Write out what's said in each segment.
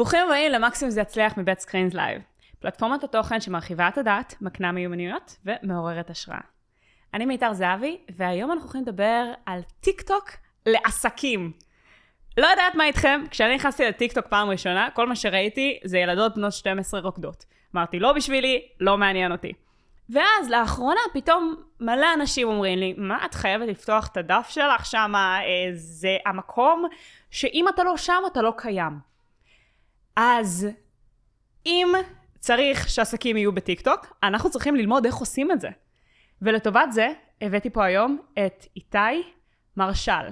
ברוכים הבאים למקסימום זה יצליח מבית סקרינס לייב. פלטפורמת התוכן שמרחיבה את הדעת, מקנה מיומנויות ומעוררת השראה. אני מיתר זהבי, והיום אנחנו הולכים לדבר על טיק טוק לעסקים. לא יודעת מה איתכם, כשאני נכנסתי לטיק טוק פעם ראשונה, כל מה שראיתי זה ילדות בנות 12 רוקדות. אמרתי, לא בשבילי, לא מעניין אותי. ואז לאחרונה פתאום מלא אנשים אומרים לי, מה את חייבת לפתוח את הדף שלך שם, אה, זה המקום שאם אתה לא שם אתה לא קיים. אז אם צריך שעסקים יהיו בטיקטוק, אנחנו צריכים ללמוד איך עושים את זה. ולטובת זה הבאתי פה היום את איתי מרשל,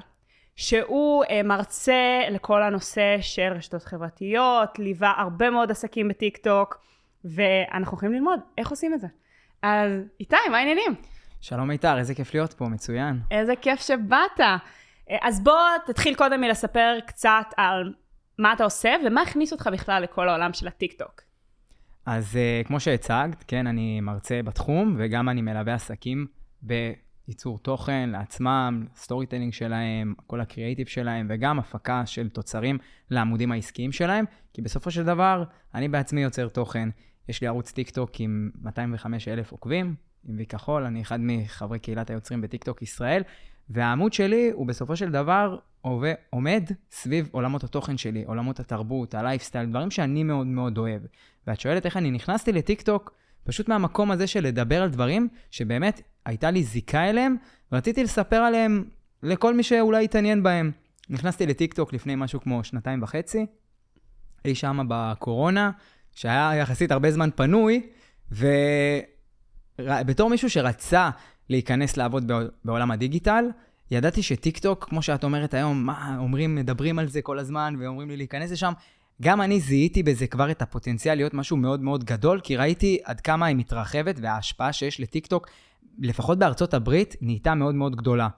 שהוא אה, מרצה לכל הנושא של רשתות חברתיות, ליווה הרבה מאוד עסקים בטיקטוק, ואנחנו יכולים ללמוד איך עושים את זה. אז איתי, מה העניינים? שלום מיתר, איזה כיף להיות פה, מצוין. איזה כיף שבאת. אז בוא תתחיל קודם מלספר קצת על מה אתה עושה ומה הכניס אותך בכלל לכל העולם של הטיקטוק. אז אה, כמו שהצגת, כן, אני מרצה בתחום, וגם אני מלווה עסקים בייצור תוכן לעצמם, storytelling שלהם, כל הקריאייטיב שלהם, וגם הפקה של תוצרים לעמודים העסקיים שלהם, כי בסופו של דבר, אני בעצמי יוצר תוכן. יש לי ערוץ טיק טוק עם 205 אלף עוקבים, עם וי כחול, אני אחד מחברי קהילת היוצרים בטיק טוק ישראל, והעמוד שלי הוא בסופו של דבר עומד סביב עולמות התוכן שלי, עולמות התרבות, הלייפסטייל, דברים שאני מאוד מאוד אוהב. ואת שואלת איך אני נכנסתי לטיקטוק, פשוט מהמקום הזה של לדבר על דברים שבאמת הייתה לי זיקה אליהם, ורציתי לספר עליהם לכל מי שאולי התעניין בהם. נכנסתי לטיקטוק לפני משהו כמו שנתיים וחצי, אי שמה בקורונה, שהיה יחסית הרבה זמן פנוי, ובתור מישהו שרצה להיכנס לעבוד בעולם הדיגיטל, ידעתי שטיקטוק, כמו שאת אומרת היום, מה, אומרים, מדברים על זה כל הזמן, ואומרים לי להיכנס לשם, גם אני זיהיתי בזה כבר את הפוטנציאל להיות משהו מאוד מאוד גדול, כי ראיתי עד כמה היא מתרחבת, וההשפעה שיש לטיקטוק, לפחות בארצות הברית, נהייתה מאוד מאוד גדולה.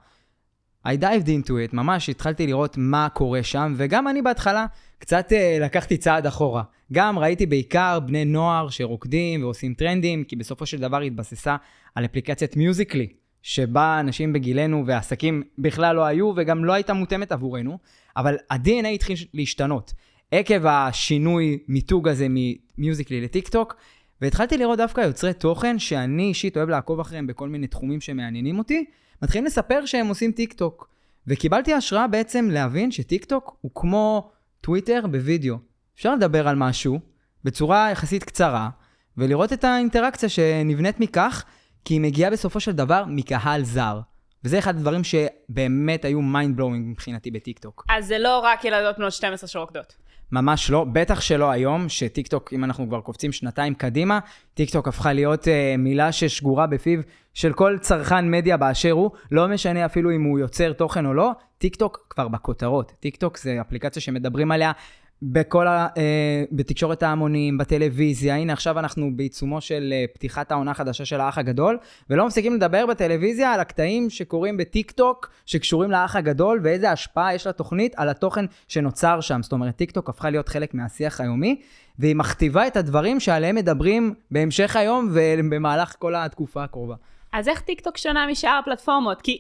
I dived into it, ממש התחלתי לראות מה קורה שם, וגם אני בהתחלה קצת אה, לקחתי צעד אחורה. גם ראיתי בעיקר בני נוער שרוקדים ועושים טרנדים, כי בסופו של דבר התבססה על אפליקציית מיוזיקלי, שבה אנשים בגילנו ועסקים בכלל לא היו, וגם לא הייתה מותאמת עבורנו, אבל ה-DNA התחיל להשתנות. עקב השינוי מיתוג הזה ממיוזיקלי לטיק טוק, והתחלתי לראות דווקא יוצרי תוכן שאני אישית אוהב לעקוב אחריהם בכל מיני תחומים שמעניינים אותי, מתחילים לספר שהם עושים טיק טוק. וקיבלתי השראה בעצם להבין שטיק טוק הוא כמו טוויטר בווידאו. אפשר לדבר על משהו בצורה יחסית קצרה, ולראות את האינטראקציה שנבנית מכך, כי היא מגיעה בסופו של דבר מקהל זר. וזה אחד הדברים שבאמת היו mind blowing מבחינתי בטיקטוק. אז זה לא רק ילדות בנות 12 שרוקדות. ממש לא, בטח שלא היום, שטיקטוק, אם אנחנו כבר קופצים שנתיים קדימה, טיקטוק הפכה להיות אה, מילה ששגורה בפיו של כל צרכן מדיה באשר הוא, לא משנה אפילו אם הוא יוצר תוכן או לא, טיקטוק כבר בכותרות. טיקטוק זה אפליקציה שמדברים עליה בכל ה... אה, בתקשורת ההמונים, בטלוויזיה, הנה עכשיו אנחנו בעיצומו של אה, פתיחת העונה החדשה של האח הגדול, ולא מפסיקים לדבר בטלוויזיה על הקטעים שקורים בטיק טוק, שקשורים לאח הגדול, ואיזה השפעה יש לתוכנית על התוכן שנוצר שם. זאת אומרת, טיק טוק הפכה להיות חלק מהשיח היומי, והיא מכתיבה את הדברים שעליהם מדברים בהמשך היום ובמהלך כל התקופה הקרובה. אז איך טיק טוק שונה משאר הפלטפורמות? כי...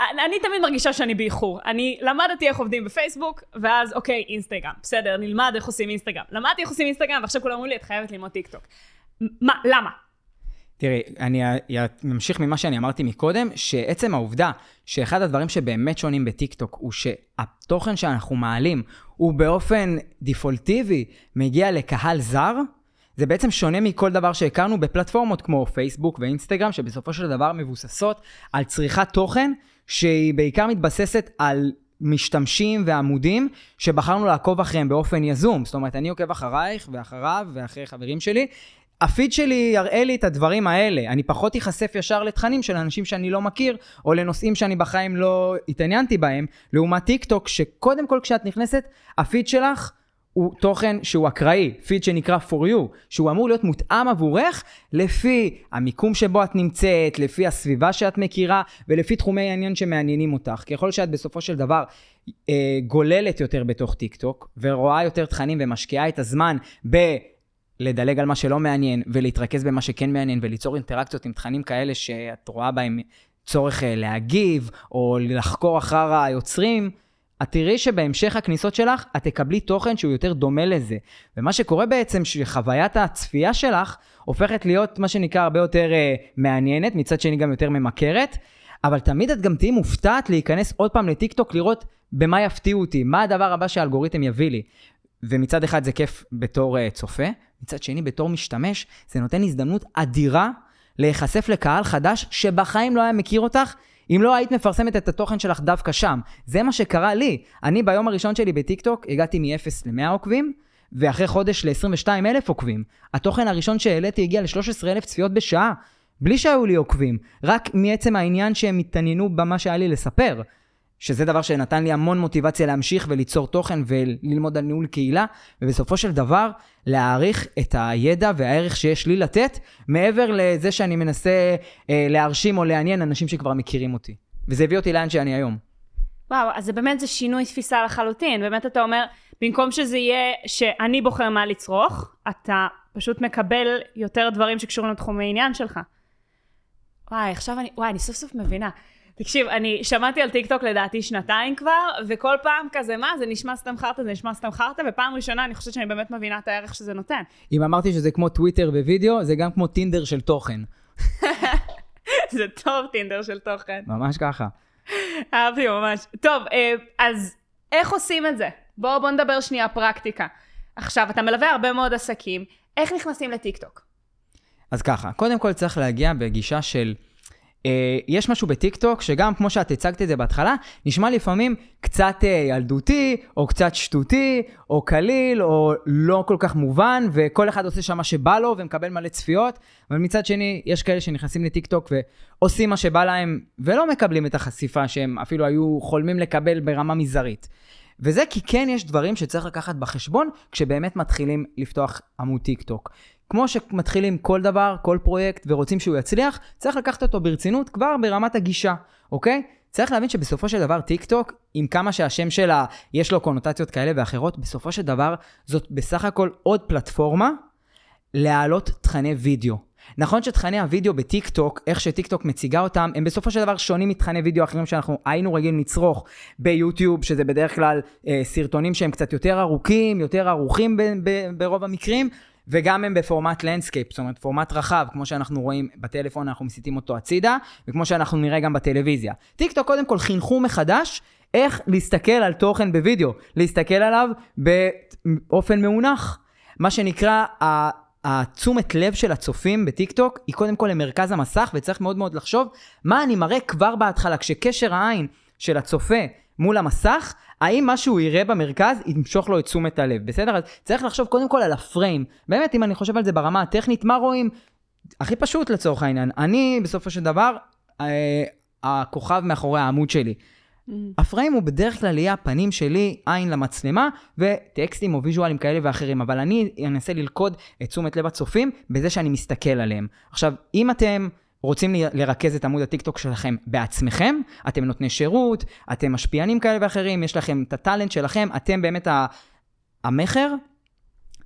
אני תמיד מרגישה שאני באיחור. אני למדתי איך עובדים בפייסבוק, ואז אוקיי, אינסטגרם. בסדר, נלמד איך עושים אינסטגרם. למדתי איך עושים אינסטגרם, ועכשיו כולם אומרים לי, את חייבת ללמוד טיק טוק. מה, למה? תראי, אני ממשיך ממה שאני אמרתי מקודם, שעצם העובדה שאחד הדברים שבאמת שונים בטיקטוק הוא שהתוכן שאנחנו מעלים הוא באופן דפולטיבי מגיע לקהל זר, זה בעצם שונה מכל דבר שהכרנו בפלטפורמות כמו פייסבוק ואינסטגרם, שבסופו של דבר מבוססות על צריכת תוכן שהיא בעיקר מתבססת על משתמשים ועמודים שבחרנו לעקוב אחריהם באופן יזום. זאת אומרת, אני עוקב אחרייך ואחריו ואחרי חברים שלי. הפיד שלי יראה לי את הדברים האלה. אני פחות אחשף ישר לתכנים של אנשים שאני לא מכיר, או לנושאים שאני בחיים לא התעניינתי בהם, לעומת טיק טוק, שקודם כל כשאת נכנסת, הפיד שלך הוא תוכן שהוא אקראי, פיד שנקרא for you, שהוא אמור להיות מותאם עבורך לפי המיקום שבו את נמצאת, לפי הסביבה שאת מכירה ולפי תחומי העניין שמעניינים אותך. ככל שאת בסופו של דבר אה, גוללת יותר בתוך טיק טוק ורואה יותר תכנים ומשקיעה את הזמן ב... לדלג על מה שלא מעניין ולהתרכז במה שכן מעניין וליצור אינטראקציות עם תכנים כאלה שאת רואה בהם צורך אה, להגיב או לחקור אחר היוצרים, את תראי שבהמשך הכניסות שלך, את תקבלי תוכן שהוא יותר דומה לזה. ומה שקורה בעצם, שחוויית הצפייה שלך הופכת להיות מה שנקרא הרבה יותר uh, מעניינת, מצד שני גם יותר ממכרת, אבל תמיד את גם תהיי מופתעת להיכנס עוד פעם לטיקטוק, לראות במה יפתיעו אותי, מה הדבר הבא שהאלגוריתם יביא לי. ומצד אחד זה כיף בתור uh, צופה, מצד שני בתור משתמש, זה נותן הזדמנות אדירה להיחשף לקהל חדש שבחיים לא היה מכיר אותך, אם לא היית מפרסמת את התוכן שלך דווקא שם. זה מה שקרה לי. אני ביום הראשון שלי בטיקטוק הגעתי מ-0 ל-100 עוקבים, ואחרי חודש ל-22 אלף עוקבים. התוכן הראשון שהעליתי הגיע ל-13 אלף צפיות בשעה, בלי שהיו לי עוקבים, רק מעצם העניין שהם התעניינו במה שהיה לי לספר. שזה דבר שנתן לי המון מוטיבציה להמשיך וליצור תוכן וללמוד על ניהול קהילה, ובסופו של דבר להעריך את הידע והערך שיש לי לתת, מעבר לזה שאני מנסה אה, להרשים או לעניין אנשים שכבר מכירים אותי. וזה הביא אותי לאן שאני היום. וואו, אז זה באמת זה שינוי תפיסה לחלוטין. באמת אתה אומר, במקום שזה יהיה שאני בוחר מה לצרוך, אתה פשוט מקבל יותר דברים שקשורים לתחומי עניין שלך. וואי, עכשיו אני, וואי, אני סוף סוף מבינה. תקשיב, אני שמעתי על טיקטוק לדעתי שנתיים כבר, וכל פעם כזה, מה, זה נשמע סתם חרטא, זה נשמע סתם חרטא, ופעם ראשונה אני חושבת שאני באמת מבינה את הערך שזה נותן. אם אמרתי שזה כמו טוויטר בווידאו, זה גם כמו טינדר של תוכן. זה טוב טינדר של תוכן. ממש ככה. אהבתי ממש. טוב, אה, אז איך עושים את זה? בואו בוא נדבר שנייה פרקטיקה. עכשיו, אתה מלווה הרבה מאוד עסקים, איך נכנסים לטיקטוק? אז ככה, קודם כל צריך להגיע בגישה של... אה, יש משהו בטיקטוק שגם כמו שאת הצגת את זה בהתחלה, נשמע לפעמים קצת אה, ילדותי, או קצת שטותי, או קליל, או לא כל כך מובן, וכל אחד עושה שם מה שבא לו ומקבל מלא צפיות, אבל מצד שני, יש כאלה שנכנסים לטיקטוק ועושים מה שבא להם, ולא מקבלים את החשיפה שהם אפילו היו חולמים לקבל ברמה מזערית. וזה כי כן יש דברים שצריך לקחת בחשבון כשבאמת מתחילים לפתוח עמוד טיק טוק. כמו שמתחילים כל דבר, כל פרויקט, ורוצים שהוא יצליח, צריך לקחת אותו ברצינות כבר ברמת הגישה, אוקיי? צריך להבין שבסופו של דבר טיק טוק, עם כמה שהשם שלה יש לו קונוטציות כאלה ואחרות, בסופו של דבר זאת בסך הכל עוד פלטפורמה להעלות תכני וידאו. נכון שתכני הוידאו בטיק טוק, איך שטיק טוק מציגה אותם, הם בסופו של דבר שונים מתכני וידאו אחרים שאנחנו היינו רגילים לצרוך ביוטיוב, שזה בדרך כלל אה, סרטונים שהם קצת יותר ארוכים, יותר ערוכים ב- ב- ברוב המקרים, וגם הם בפורמט landscape, זאת אומרת פורמט רחב, כמו שאנחנו רואים בטלפון, אנחנו מסיטים אותו הצידה, וכמו שאנחנו נראה גם בטלוויזיה. טיק טוק קודם כל חינכו מחדש איך להסתכל על תוכן בווידאו, להסתכל עליו באופן מאונח. מה שנקרא, התשומת לב של הצופים בטיק טוק היא קודם כל למרכז המסך, וצריך מאוד מאוד לחשוב מה אני מראה כבר בהתחלה, כשקשר העין של הצופה מול המסך, האם מה שהוא יראה במרכז ימשוך לו את תשומת הלב, בסדר? אז צריך לחשוב קודם כל על הפריים. באמת, אם אני חושב על זה ברמה הטכנית, מה רואים? הכי פשוט לצורך העניין. אני, בסופו של דבר, אה, הכוכב מאחורי העמוד שלי. Mm. הפריים הוא בדרך כלל יהיה הפנים שלי, עין למצלמה, וטקסטים או ויז'ואלים כאלה ואחרים, אבל אני אנסה ללכוד את תשומת לב הצופים בזה שאני מסתכל עליהם. עכשיו, אם אתם רוצים לרכז את עמוד הטיקטוק שלכם בעצמכם, אתם נותני שירות, אתם משפיענים כאלה ואחרים, יש לכם את הטאלנט שלכם, אתם באמת המכר,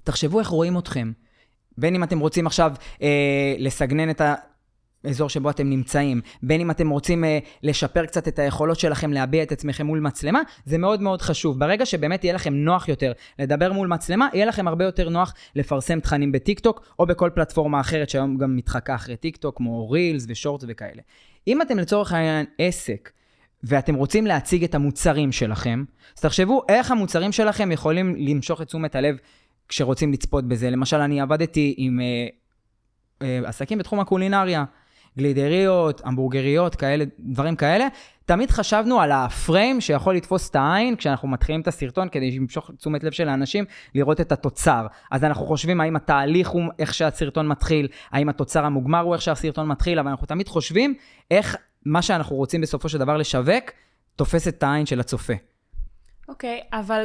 תחשבו איך רואים אתכם. בין אם אתם רוצים עכשיו אה, לסגנן את ה... אזור שבו אתם נמצאים, בין אם אתם רוצים אה, לשפר קצת את היכולות שלכם להביע את עצמכם מול מצלמה, זה מאוד מאוד חשוב. ברגע שבאמת יהיה לכם נוח יותר לדבר מול מצלמה, יהיה לכם הרבה יותר נוח לפרסם תכנים בטיקטוק, או בכל פלטפורמה אחרת שהיום גם מתחקה אחרי טיקטוק, כמו רילס ושורטס וכאלה. אם אתם לצורך העניין עסק, ואתם רוצים להציג את המוצרים שלכם, אז תחשבו איך המוצרים שלכם יכולים למשוך את תשומת הלב כשרוצים לצפות בזה. למשל, אני עבדתי עם אה, אה, עסקים בתחום הקולינריה. גלידריות, המבורגריות, כאלה, דברים כאלה. תמיד חשבנו על הפריים שיכול לתפוס את העין כשאנחנו מתחילים את הסרטון כדי למשוך תשומת לב של האנשים לראות את התוצר. אז אנחנו חושבים האם התהליך הוא איך שהסרטון מתחיל, האם התוצר המוגמר הוא איך שהסרטון מתחיל, אבל אנחנו תמיד חושבים איך מה שאנחנו רוצים בסופו של דבר לשווק, תופס את העין של הצופה. אוקיי, okay, אבל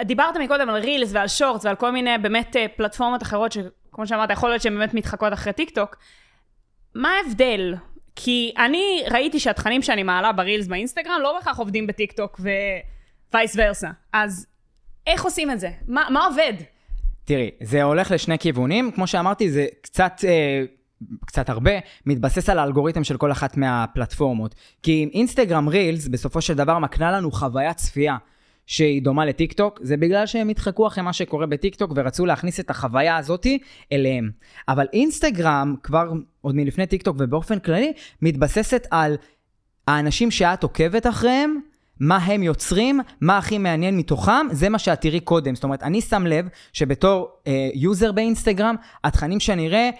דיברת מקודם על רילס ועל שורטס ועל כל מיני באמת אה, פלטפורמות אחרות שכמו שאמרת, יכול להיות שהן באמת מתחקות אחרי טיק טוק. מה ההבדל? כי אני ראיתי שהתכנים שאני מעלה ברילס באינסטגרם לא בהכרח עובדים בטיקטוק vice versa. אז איך עושים את זה? מה, מה עובד? תראי, זה הולך לשני כיוונים. כמו שאמרתי, זה קצת אה, קצת הרבה, מתבסס על האלגוריתם של כל אחת מהפלטפורמות. כי אינסטגרם רילס בסופו של דבר מקנה לנו חוויית צפייה שהיא דומה לטיק טוק, זה בגלל שהם התחקו אחרי מה שקורה בטיק טוק ורצו להכניס את החוויה הזאתי אליהם. אבל אינסטגרם, כבר עוד מלפני טיק טוק ובאופן כללי, מתבססת על האנשים שאת עוקבת אחריהם, מה הם יוצרים, מה הכי מעניין מתוכם, זה מה שאת תראי קודם. זאת אומרת, אני שם לב שבתור אה, user באינסטגרם, התכנים שאני אראה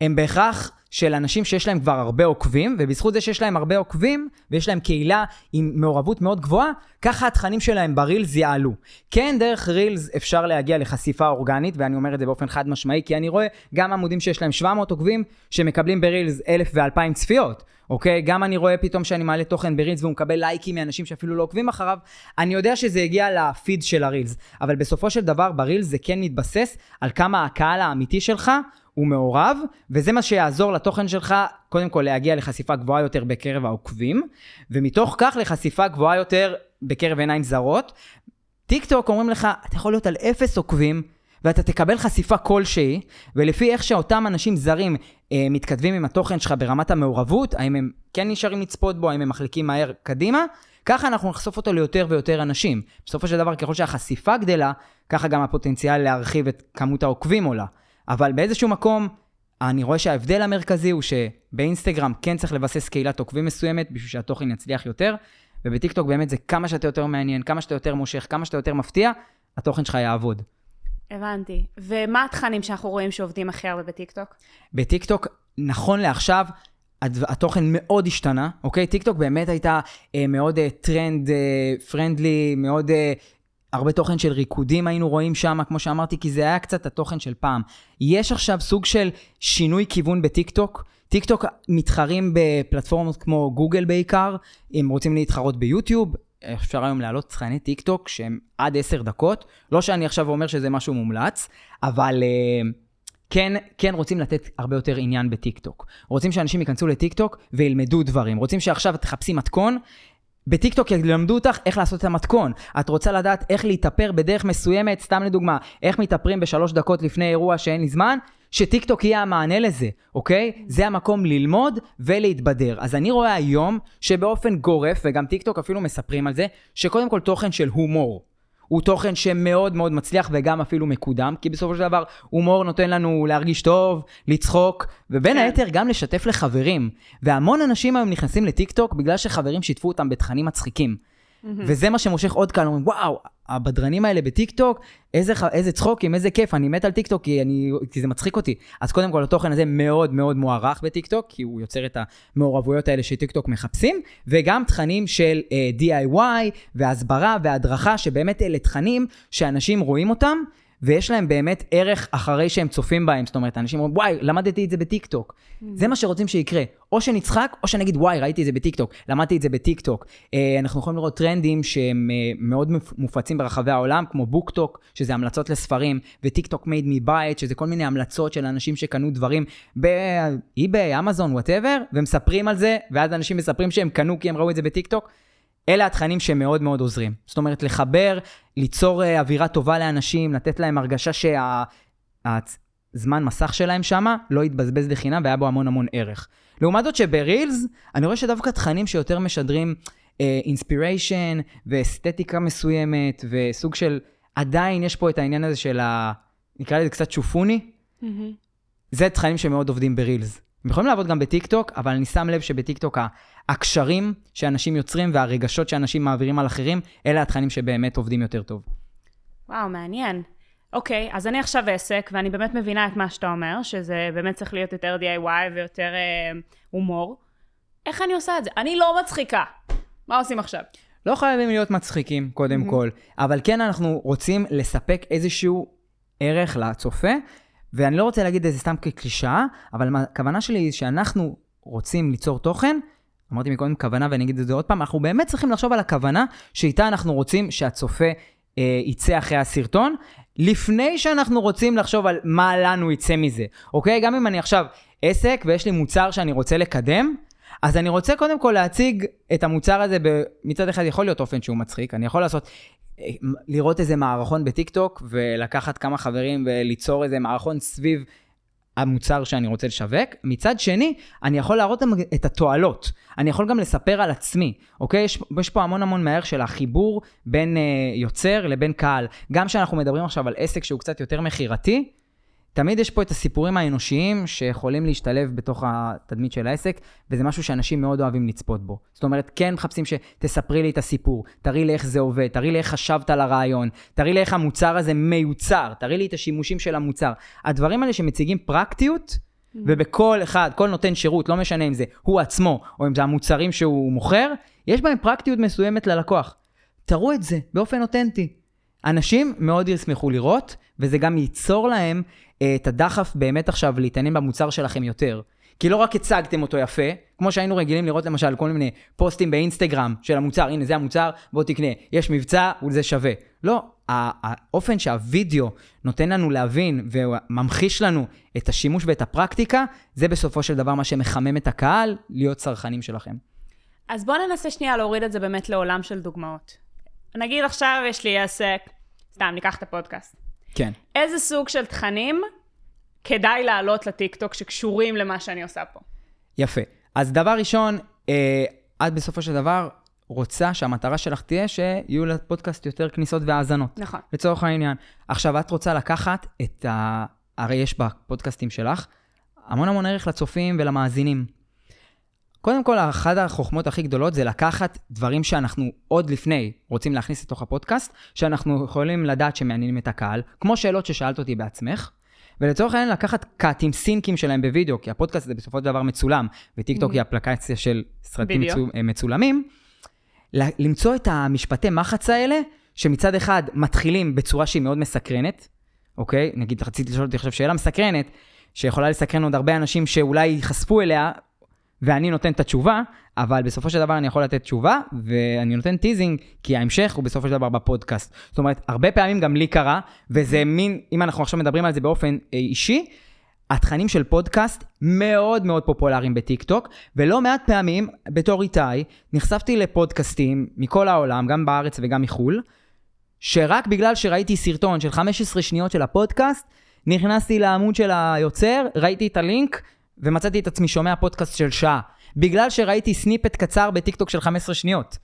הם בהכרח של אנשים שיש להם כבר הרבה עוקבים, ובזכות זה שיש להם הרבה עוקבים, ויש להם קהילה עם מעורבות מאוד גבוהה, ככה התכנים שלהם ברילס יעלו. כן, דרך רילס אפשר להגיע לחשיפה אורגנית, ואני אומר את זה באופן חד משמעי, כי אני רואה גם עמודים שיש להם 700 עוקבים, שמקבלים ברילס 1,000 ו-2,000 צפיות. אוקיי? גם אני רואה פתאום שאני מעלה תוכן ברילס והוא מקבל לייקים מאנשים שאפילו לא עוקבים אחריו. אני יודע שזה הגיע לפיד של הרילס, אבל בסופו של דבר ברילס זה כן מתבסס על כמה הקהל האמיתי שלך הוא מעורב, וזה מה שיעזור לתוכן שלך, קודם כל להגיע לחשיפה גבוהה יותר בקרב העוקבים, ומתוך כך לחשיפה גבוהה יותר בקרב עיניים זרות. טיק טוק אומרים לך, אתה יכול להיות על אפס עוקבים, ואתה תקבל חשיפה כלשהי, ולפי איך שאותם אנשים זרים אה, מתכתבים עם התוכן שלך ברמת המעורבות, האם הם כן נשארים לצפות בו, האם הם מחליקים מהר קדימה, ככה אנחנו נחשוף אותו ליותר ויותר אנשים. בסופו של דבר, ככל שהחשיפה גדלה, ככה גם הפוטנציאל להרחיב את כמות העוקבים עולה. אבל באיזשהו מקום, אני רואה שההבדל המרכזי הוא שבאינסטגרם כן צריך לבסס קהילת עוקבים מסוימת בשביל שהתוכן יצליח יותר, ובטיקטוק באמת זה כמה שאתה יותר מעניין, כמה שאתה יותר מושך, כמה שאתה יותר מפתיע, התוכן שלך יעבוד. הבנתי. ומה התכנים שאנחנו רואים שעובדים הכי הרבה בטיקטוק? בטיקטוק, נכון לעכשיו, התוכן מאוד השתנה, אוקיי? טיקטוק באמת הייתה אה, מאוד אה, טרנד אה, friendly, מאוד אה, הרבה תוכן של ריקודים היינו רואים שם, כמו שאמרתי, כי זה היה קצת התוכן של פעם. יש עכשיו סוג של שינוי כיוון בטיקטוק. טיקטוק מתחרים בפלטפורמות כמו גוגל בעיקר, הם רוצים להתחרות ביוטיוב, אפשר היום להעלות תכני טיק טוק שהם עד עשר דקות. לא שאני עכשיו אומר שזה משהו מומלץ, אבל uh, כן, כן רוצים לתת הרבה יותר עניין בטיק טוק. רוצים שאנשים ייכנסו לטיק טוק וילמדו דברים. רוצים שעכשיו תחפשי מתכון. בטיקטוק ילמדו אותך איך לעשות את המתכון. את רוצה לדעת איך להתאפר בדרך מסוימת, סתם לדוגמה, איך מתאפרים בשלוש דקות לפני אירוע שאין לי זמן, שטיקטוק יהיה המענה לזה, אוקיי? זה המקום ללמוד ולהתבדר. אז אני רואה היום שבאופן גורף, וגם טיקטוק אפילו מספרים על זה, שקודם כל תוכן של הומור. הוא תוכן שמאוד מאוד מצליח וגם אפילו מקודם, כי בסופו של דבר הומור נותן לנו להרגיש טוב, לצחוק, ובין כן. היתר גם לשתף לחברים. והמון אנשים היום נכנסים לטיקטוק בגלל שחברים שיתפו אותם בתכנים מצחיקים. וזה מה שמושך עוד כאן, אומרים, וואו, הבדרנים האלה בטיקטוק, איזה, איזה צחוקים, איזה כיף, אני מת על טיקטוק כי, אני, כי זה מצחיק אותי. אז קודם כל, התוכן הזה מאוד מאוד מוערך בטיקטוק, כי הוא יוצר את המעורבויות האלה שטיקטוק מחפשים, וגם תכנים של uh, אה, DIY והסברה והדרכה, שבאמת אלה תכנים שאנשים רואים אותם, ויש להם באמת ערך אחרי שהם צופים בהם. זאת אומרת, אנשים אומרים, וואי, למדתי את זה בטיקטוק. Mm. זה מה שרוצים שיקרה. או שנצחק, או שנגיד, וואי, ראיתי את זה בטיקטוק, למדתי את זה בטיקטוק. אה, אנחנו יכולים לראות טרנדים שהם אה, מאוד מופצים ברחבי העולם, כמו BookTok, שזה המלצות לספרים, ו TikTok made me buy it, שזה כל מיני המלצות של אנשים שקנו דברים באי-ביי, אמזון, whatever, ומספרים על זה, ואז אנשים מספרים שהם קנו כי הם ראו את זה בטיקטוק. אלה התכנים שמאוד מאוד עוזרים. זאת אומרת, לחבר, ליצור אה, אווירה טובה לאנשים, לתת להם הרגשה שהזמן מסך שלהם שמה לא יתבזבז לחינם והיה בו המון המון ערך. לעומת זאת שברילס, אני רואה שדווקא תכנים שיותר משדרים inspiration uh, ואסתטיקה מסוימת, וסוג של, עדיין יש פה את העניין הזה של ה... נקרא לזה קצת שואופי. Mm-hmm. זה תכנים שמאוד עובדים ברילס. הם יכולים לעבוד גם בטיקטוק, אבל אני שם לב שבטיקטוק הקשרים שאנשים יוצרים והרגשות שאנשים מעבירים על אחרים, אלה התכנים שבאמת עובדים יותר טוב. וואו, מעניין. אוקיי, אז אני עכשיו עסק, ואני באמת מבינה את מה שאתה אומר, שזה באמת צריך להיות יותר DIY ויותר אה, הומור. איך אני עושה את זה? אני לא מצחיקה. מה עושים עכשיו? לא חייבים להיות מצחיקים, קודם mm-hmm. כל, אבל כן אנחנו רוצים לספק איזשהו ערך לצופה, ואני לא רוצה להגיד את זה סתם כקלישאה, אבל הכוונה שלי היא שאנחנו רוצים ליצור תוכן, אמרתי מקודם כוונה ואני אגיד את זה עוד פעם, אנחנו באמת צריכים לחשוב על הכוונה שאיתה אנחנו רוצים שהצופה אה, יצא אחרי הסרטון, לפני שאנחנו רוצים לחשוב על מה לנו יצא מזה, אוקיי? גם אם אני עכשיו עסק ויש לי מוצר שאני רוצה לקדם, אז אני רוצה קודם כל להציג את המוצר הזה, מצד אחד יכול להיות אופן שהוא מצחיק, אני יכול לעשות לראות איזה מערכון בטיקטוק ולקחת כמה חברים וליצור איזה מערכון סביב המוצר שאני רוצה לשווק. מצד שני, אני יכול להראות את התועלות. אני יכול גם לספר על עצמי, אוקיי? יש, יש פה המון המון מהערך של החיבור בין אה, יוצר לבין קהל. גם כשאנחנו מדברים עכשיו על עסק שהוא קצת יותר מכירתי, תמיד יש פה את הסיפורים האנושיים שיכולים להשתלב בתוך התדמית של העסק, וזה משהו שאנשים מאוד אוהבים לצפות בו. זאת אומרת, כן מחפשים שתספרי לי את הסיפור, תראי לי איך זה עובד, תראי לי איך חשבת על הרעיון, תראי לי איך המוצר הזה מיוצר, תראי לי את השימושים של המוצר. הדברים האלה שמציגים פרקטיות, mm. ובכל אחד, כל נותן שירות, לא משנה אם זה הוא עצמו, או אם זה המוצרים שהוא מוכר, יש בהם פרקטיות מסוימת ללקוח. תראו את זה באופן אותנטי. אנשים מאוד ישמחו לראות, וזה גם ייצור להם את הדחף באמת עכשיו להתעניין במוצר שלכם יותר. כי לא רק הצגתם אותו יפה, כמו שהיינו רגילים לראות למשל כל מיני פוסטים באינסטגרם של המוצר, הנה זה המוצר, בוא תקנה, יש מבצע וזה שווה. לא, האופן שהווידאו נותן לנו להבין וממחיש לנו את השימוש ואת הפרקטיקה, זה בסופו של דבר מה שמחמם את הקהל להיות צרכנים שלכם. אז בואו ננסה שנייה להוריד את זה באמת לעולם של דוגמאות. נגיד עכשיו יש לי עסק, סתם, ניקח את הפודקאסט. כן. איזה סוג של תכנים כדאי להעלות לטיקטוק שקשורים למה שאני עושה פה? יפה. אז דבר ראשון, אה, את בסופו של דבר רוצה שהמטרה שלך תהיה שיהיו לפודקאסט יותר כניסות והאזנות. נכון. לצורך העניין. עכשיו, את רוצה לקחת את ה... הרי יש בפודקאסטים שלך המון המון ערך לצופים ולמאזינים. קודם כל, אחת החוכמות הכי גדולות זה לקחת דברים שאנחנו עוד לפני רוצים להכניס לתוך הפודקאסט, שאנחנו יכולים לדעת שמעניינים את הקהל, כמו שאלות ששאלת אותי בעצמך, ולצורך העניין לקחת קאטים, סינקים שלהם בווידאו, כי הפודקאסט זה בסופו של דבר מצולם, וטיקטוק mm-hmm. היא אפליקציה של סרטים מצו, אה, מצולמים, למצוא את המשפטי מחץ האלה, שמצד אחד מתחילים בצורה שהיא מאוד מסקרנת, אוקיי? נגיד, רציתי לשאול אותי עכשיו שאלה מסקרנת, שיכולה לסקרן עוד הרבה אנשים שאולי ייחשפו אליה, ואני נותן את התשובה, אבל בסופו של דבר אני יכול לתת תשובה, ואני נותן teasing, כי ההמשך הוא בסופו של דבר בפודקאסט. זאת אומרת, הרבה פעמים גם לי קרה, וזה מין, אם אנחנו עכשיו מדברים על זה באופן אה, אישי, התכנים של פודקאסט מאוד מאוד פופולריים בטיק טוק, ולא מעט פעמים, בתור איתי, נחשפתי לפודקאסטים מכל העולם, גם בארץ וגם מחו"ל, שרק בגלל שראיתי סרטון של 15 שניות של הפודקאסט, נכנסתי לעמוד של היוצר, ראיתי את הלינק, ומצאתי את עצמי שומע פודקאסט של שעה, בגלל שראיתי snippet קצר בטיקטוק של 15 שניות.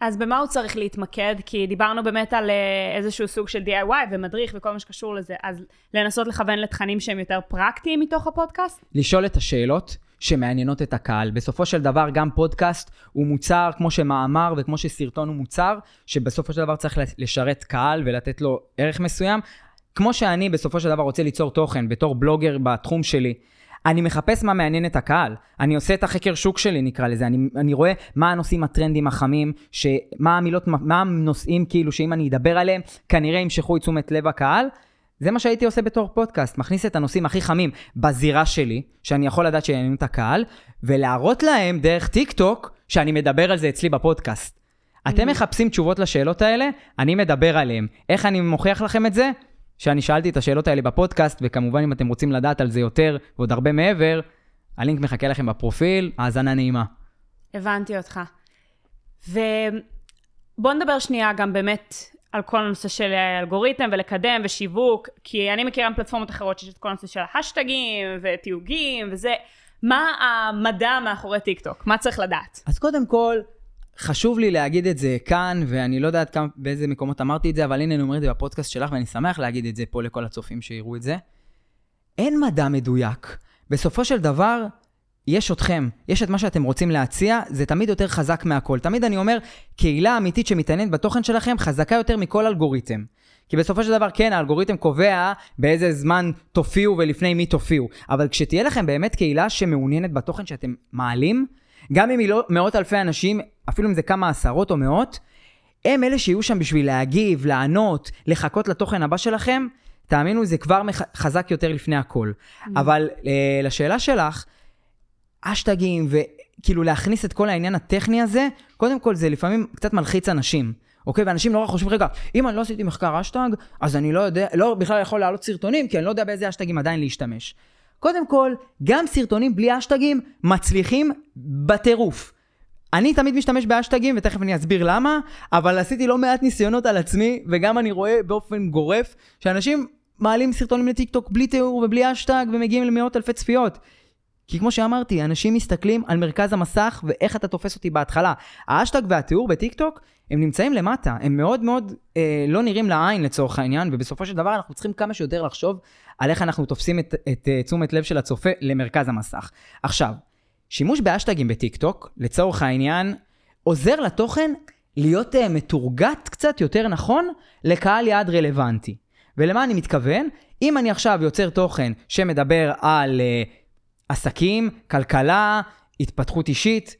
אז במה הוא צריך להתמקד? כי דיברנו באמת על אה, איזשהו סוג של DIY ומדריך וכל מה שקשור לזה, אז לנסות לכוון לתכנים שהם יותר פרקטיים מתוך הפודקאסט? לשאול את השאלות שמעניינות את הקהל. בסופו של דבר גם פודקאסט הוא מוצר כמו שמאמר וכמו שסרטון הוא מוצר, שבסופו של דבר צריך לשרת קהל ולתת לו ערך מסוים. כמו שאני בסופו של דבר רוצה ליצור תוכן בתור בלוגר בתחום שלי, אני מחפש מה מעניין את הקהל. אני עושה את החקר שוק שלי, נקרא לזה. אני, אני רואה מה הנושאים הטרנדים החמים, מה המילות, מה הנושאים כאילו שאם אני אדבר עליהם, כנראה ימשכו את תשומת לב הקהל. זה מה שהייתי עושה בתור פודקאסט, מכניס את הנושאים הכי חמים בזירה שלי, שאני יכול לדעת שיעניינו את הקהל, ולהראות להם דרך טיק טוק שאני מדבר על זה אצלי בפודקאסט. אתם mm. מחפשים תשובות לשאלות האלה, אני מדבר עליהן. איך אני מוכיח לכם את זה? שאני שאלתי את השאלות האלה בפודקאסט, וכמובן אם אתם רוצים לדעת על זה יותר ועוד הרבה מעבר, הלינק מחכה לכם בפרופיל, האזנה נעימה. הבנתי אותך. ובוא נדבר שנייה גם באמת על כל הנושא של אלגוריתם ולקדם ושיווק, כי אני מכירה פלטפורמות אחרות שיש את כל הנושא של השטגים ותיוגים וזה. מה המדע מאחורי טיק טוק? מה צריך לדעת? אז קודם כל, חשוב לי להגיד את זה כאן, ואני לא יודעת כמה, באיזה מקומות אמרתי את זה, אבל הנה אני אומר את זה בפודקאסט שלך, ואני שמח להגיד את זה פה לכל הצופים שיראו את זה. אין מדע מדויק. בסופו של דבר, יש אתכם, יש את מה שאתם רוצים להציע, זה תמיד יותר חזק מהכל. תמיד אני אומר, קהילה אמיתית שמתעניינת בתוכן שלכם חזקה יותר מכל אלגוריתם. כי בסופו של דבר, כן, האלגוריתם קובע באיזה זמן תופיעו ולפני מי תופיעו. אבל כשתהיה לכם באמת קהילה שמעוניינת בתוכן שאתם מעלים, גם אם היא לא מאות אלפי אנשים, אפילו אם זה כמה עשרות או מאות, הם אלה שיהיו שם בשביל להגיב, לענות, לחכות לתוכן הבא שלכם, תאמינו, זה כבר. חזק יותר לפני הכל. Mm. אבל uh, לשאלה שלך, אשטגים וכאילו להכניס את כל העניין הטכני הזה, קודם כל זה לפעמים קצת מלחיץ אנשים. אוקיי? ואנשים נורא חושבים, רגע, אם אני לא עשיתי מחקר אשטג, אז אני לא יודע, לא בכלל יכול להעלות סרטונים, כי אני לא יודע באיזה אשטגים עדיין להשתמש. קודם כל, גם סרטונים בלי אשטגים מצליחים בטירוף. אני תמיד משתמש באשטגים, ותכף אני אסביר למה, אבל עשיתי לא מעט ניסיונות על עצמי, וגם אני רואה באופן גורף, שאנשים מעלים סרטונים לטיקטוק בלי תיאור ובלי האשטג ומגיעים למאות אלפי צפיות. כי כמו שאמרתי, אנשים מסתכלים על מרכז המסך ואיך אתה תופס אותי בהתחלה. האשטג והתיאור בטיקטוק, הם נמצאים למטה, הם מאוד מאוד אה, לא נראים לעין לצורך העניין, ובסופו של דבר אנחנו צריכים כמה שיותר לחשוב על איך אנחנו תופסים את, את, את אה, תשומת לב של הצופה למרכז המסך. עכשיו, שימוש בהאשטגים בטיקטוק, לצורך העניין, עוזר לתוכן להיות uh, מתורגת קצת יותר נכון לקהל יעד רלוונטי. ולמה אני מתכוון? אם אני עכשיו יוצר תוכן שמדבר על uh, עסקים, כלכלה, התפתחות אישית,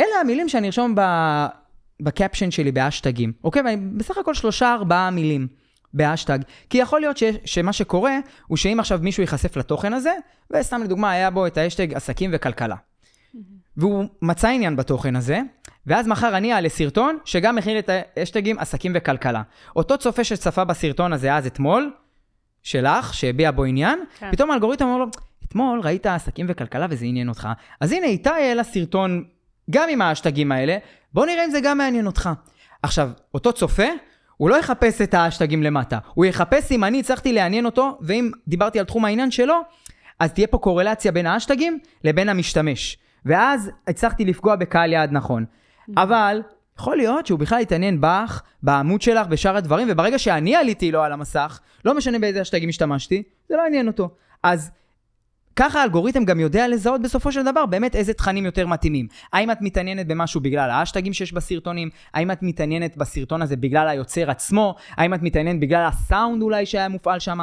אלה המילים שאני ארשום ב... בקפשן שלי באשטגים, אוקיי? ואני בסך הכל שלושה ארבעה מילים באשטג. כי יכול להיות ש... שמה שקורה הוא שאם עכשיו מישהו ייחשף לתוכן הזה, וסתם לדוגמה היה בו את האשטג עסקים וכלכלה. והוא מצא עניין בתוכן הזה, ואז מחר אני אעלה סרטון שגם מכיל את האשטגים עסקים וכלכלה. אותו צופה שצפה בסרטון הזה אז אתמול, שלך, שהביע בו עניין, כן. פתאום האלגוריתם אומר לו, אתמול ראית עסקים וכלכלה וזה עניין אותך. אז הנה איתי העלה סרטון גם עם האשטגים האלה, בוא נראה אם זה גם מעניין אותך. עכשיו, אותו צופה, הוא לא יחפש את האשטגים למטה, הוא יחפש אם אני הצלחתי לעניין אותו, ואם דיברתי על תחום העניין שלו, אז תהיה פה קורלציה בין האשטגים לבין המשתמש. ואז הצלחתי לפגוע בקהל יעד נכון. אבל יכול להיות שהוא בכלל יתעניין בך, בעמוד שלך, בשאר הדברים, וברגע שאני עליתי לו על המסך, לא משנה באיזה אשטגים השתמשתי, זה לא עניין אותו. אז ככה האלגוריתם גם יודע לזהות בסופו של דבר באמת איזה תכנים יותר מתאימים. האם את מתעניינת במשהו בגלל האשטגים שיש בסרטונים? האם את מתעניינת בסרטון הזה בגלל היוצר עצמו? האם את מתעניינת בגלל הסאונד אולי שהיה מופעל שם?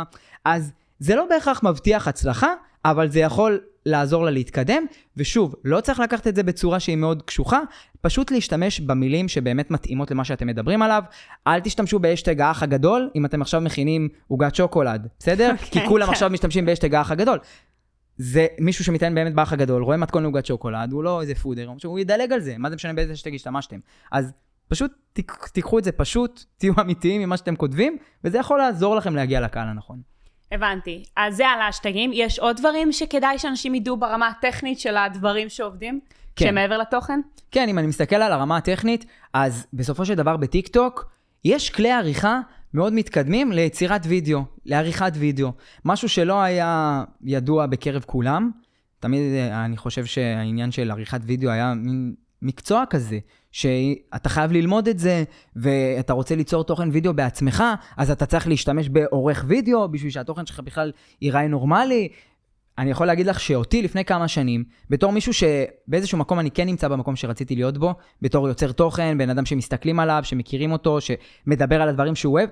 אז זה לא בהכרח מבטיח הצלחה, אבל זה יכול לעזור לה להתקדם, ושוב, לא צריך לקחת את זה בצורה שהיא מאוד קשוחה, פשוט להשתמש במילים שבאמת מתאימות למה שאתם מדברים עליו. אל תשתמשו באשטג האח הגדול, אם אתם עכשיו מכינים עוגת שוקולד, בסדר? Okay, כי כולם. כן. עכשיו משתמשים באשטג האח הגדול. זה מישהו שמתעניין באמת באח הגדול, רואה מתכון לעוגת שוקולד, הוא לא איזה פודר, הוא ידלג על זה, מה זה משנה באיזה אשטג השתמשתם. אז פשוט תיקחו את זה פשוט, תהיו אמיתיים עם מה שאתם כותבים, וזה יכול לעזור לכם להגיע לקהל הנכון. הבנתי. אז זה על האשטגים. יש עוד דברים שכדאי שאנשים ידעו ברמה הטכנית של הדברים שעובדים? כן. שמעבר לתוכן? כן, אם אני מסתכל על הרמה הטכנית, אז בסופו של דבר בטיקטוק, יש כלי עריכה מאוד מתקדמים ליצירת וידאו, לעריכת וידאו. משהו שלא היה ידוע בקרב כולם. תמיד אה, אני חושב שהעניין של עריכת וידאו היה מין מקצוע כזה, שאתה חייב ללמוד את זה, ואתה רוצה ליצור תוכן וידאו בעצמך, אז אתה צריך להשתמש בעורך וידאו, בשביל שהתוכן שלך בכלל ייראה נורמלי. אני יכול להגיד לך שאותי לפני כמה שנים, בתור מישהו שבאיזשהו מקום אני כן נמצא במקום שרציתי להיות בו, בתור יוצר תוכן, בן אדם שמסתכלים עליו, שמכירים אותו, שמדבר על הדברים שהוא אוהב,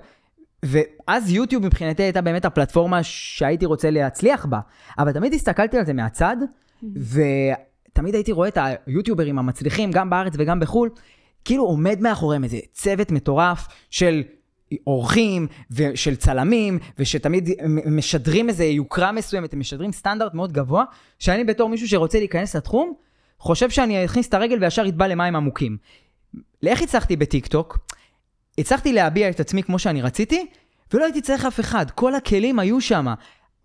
ואז יוטיוב מבחינתי הייתה באמת הפלטפורמה שהייתי רוצה להצליח בה. אבל תמיד הסתכלתי על זה מהצד, mm-hmm. ו... תמיד הייתי רואה את היוטיוברים המצליחים, גם בארץ וגם בחו"ל, כאילו עומד מאחוריהם איזה צוות מטורף של אורחים ושל צלמים, ושתמיד משדרים איזה יוקרה מסוימת, הם משדרים סטנדרט מאוד גבוה, שאני בתור מישהו שרוצה להיכנס לתחום, חושב שאני אכניס את הרגל וישר יטבע למים עמוקים. לאיך הצלחתי בטיקטוק? הצלחתי להביע את עצמי כמו שאני רציתי, ולא הייתי צריך אף אחד, כל הכלים היו שם.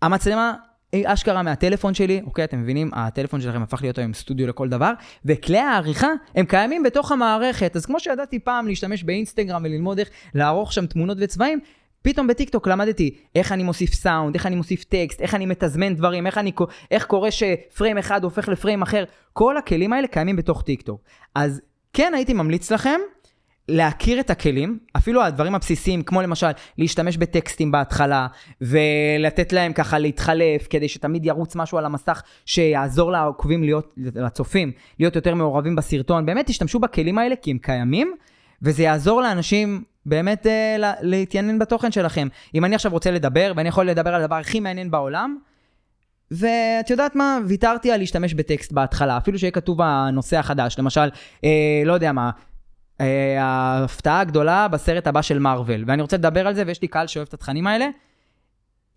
המצלמה אשכרה מהטלפון שלי, אוקיי, אתם מבינים? הטלפון שלכם הפך להיות היום סטודיו לכל דבר, וכלי העריכה הם קיימים בתוך המערכת. אז כמו שידעתי פעם להשתמש באינסטגרם וללמוד איך לערוך שם תמונות וצבעים, פתאום בטיקטוק למדתי איך אני מוסיף סאונד, איך אני מוסיף טקסט, איך אני מתזמן דברים, איך, אני, איך קורה שפריים אחד הופך לפריים אחר. כל הכלים האלה קיימים בתוך טיקטוק. אז כן הייתי ממליץ לכם להכיר את הכלים, אפילו הדברים הבסיסיים, כמו למשל להשתמש בטקסטים בהתחלה, ולתת להם ככה להתחלף, כדי שתמיד ירוץ משהו על המסך שיעזור לעוקבים להיות, לצופים, להיות יותר מעורבים בסרטון. באמת תשתמשו בכלים האלה כי הם קיימים, וזה יעזור לאנשים באמת אה, לה, להתעניין בתוכן שלכם. אם אני עכשיו רוצה לדבר, ואני יכול לדבר על הדבר הכי מעניין בעולם, ואת יודעת מה? ויתרתי על להשתמש בטקסט בהתחלה, אפילו שיהיה כתוב הנושא החדש, למשל, אה, לא יודע מה, ההפתעה הגדולה בסרט הבא של מארוול, ואני רוצה לדבר על זה, ויש לי קהל שאוהב את התכנים האלה.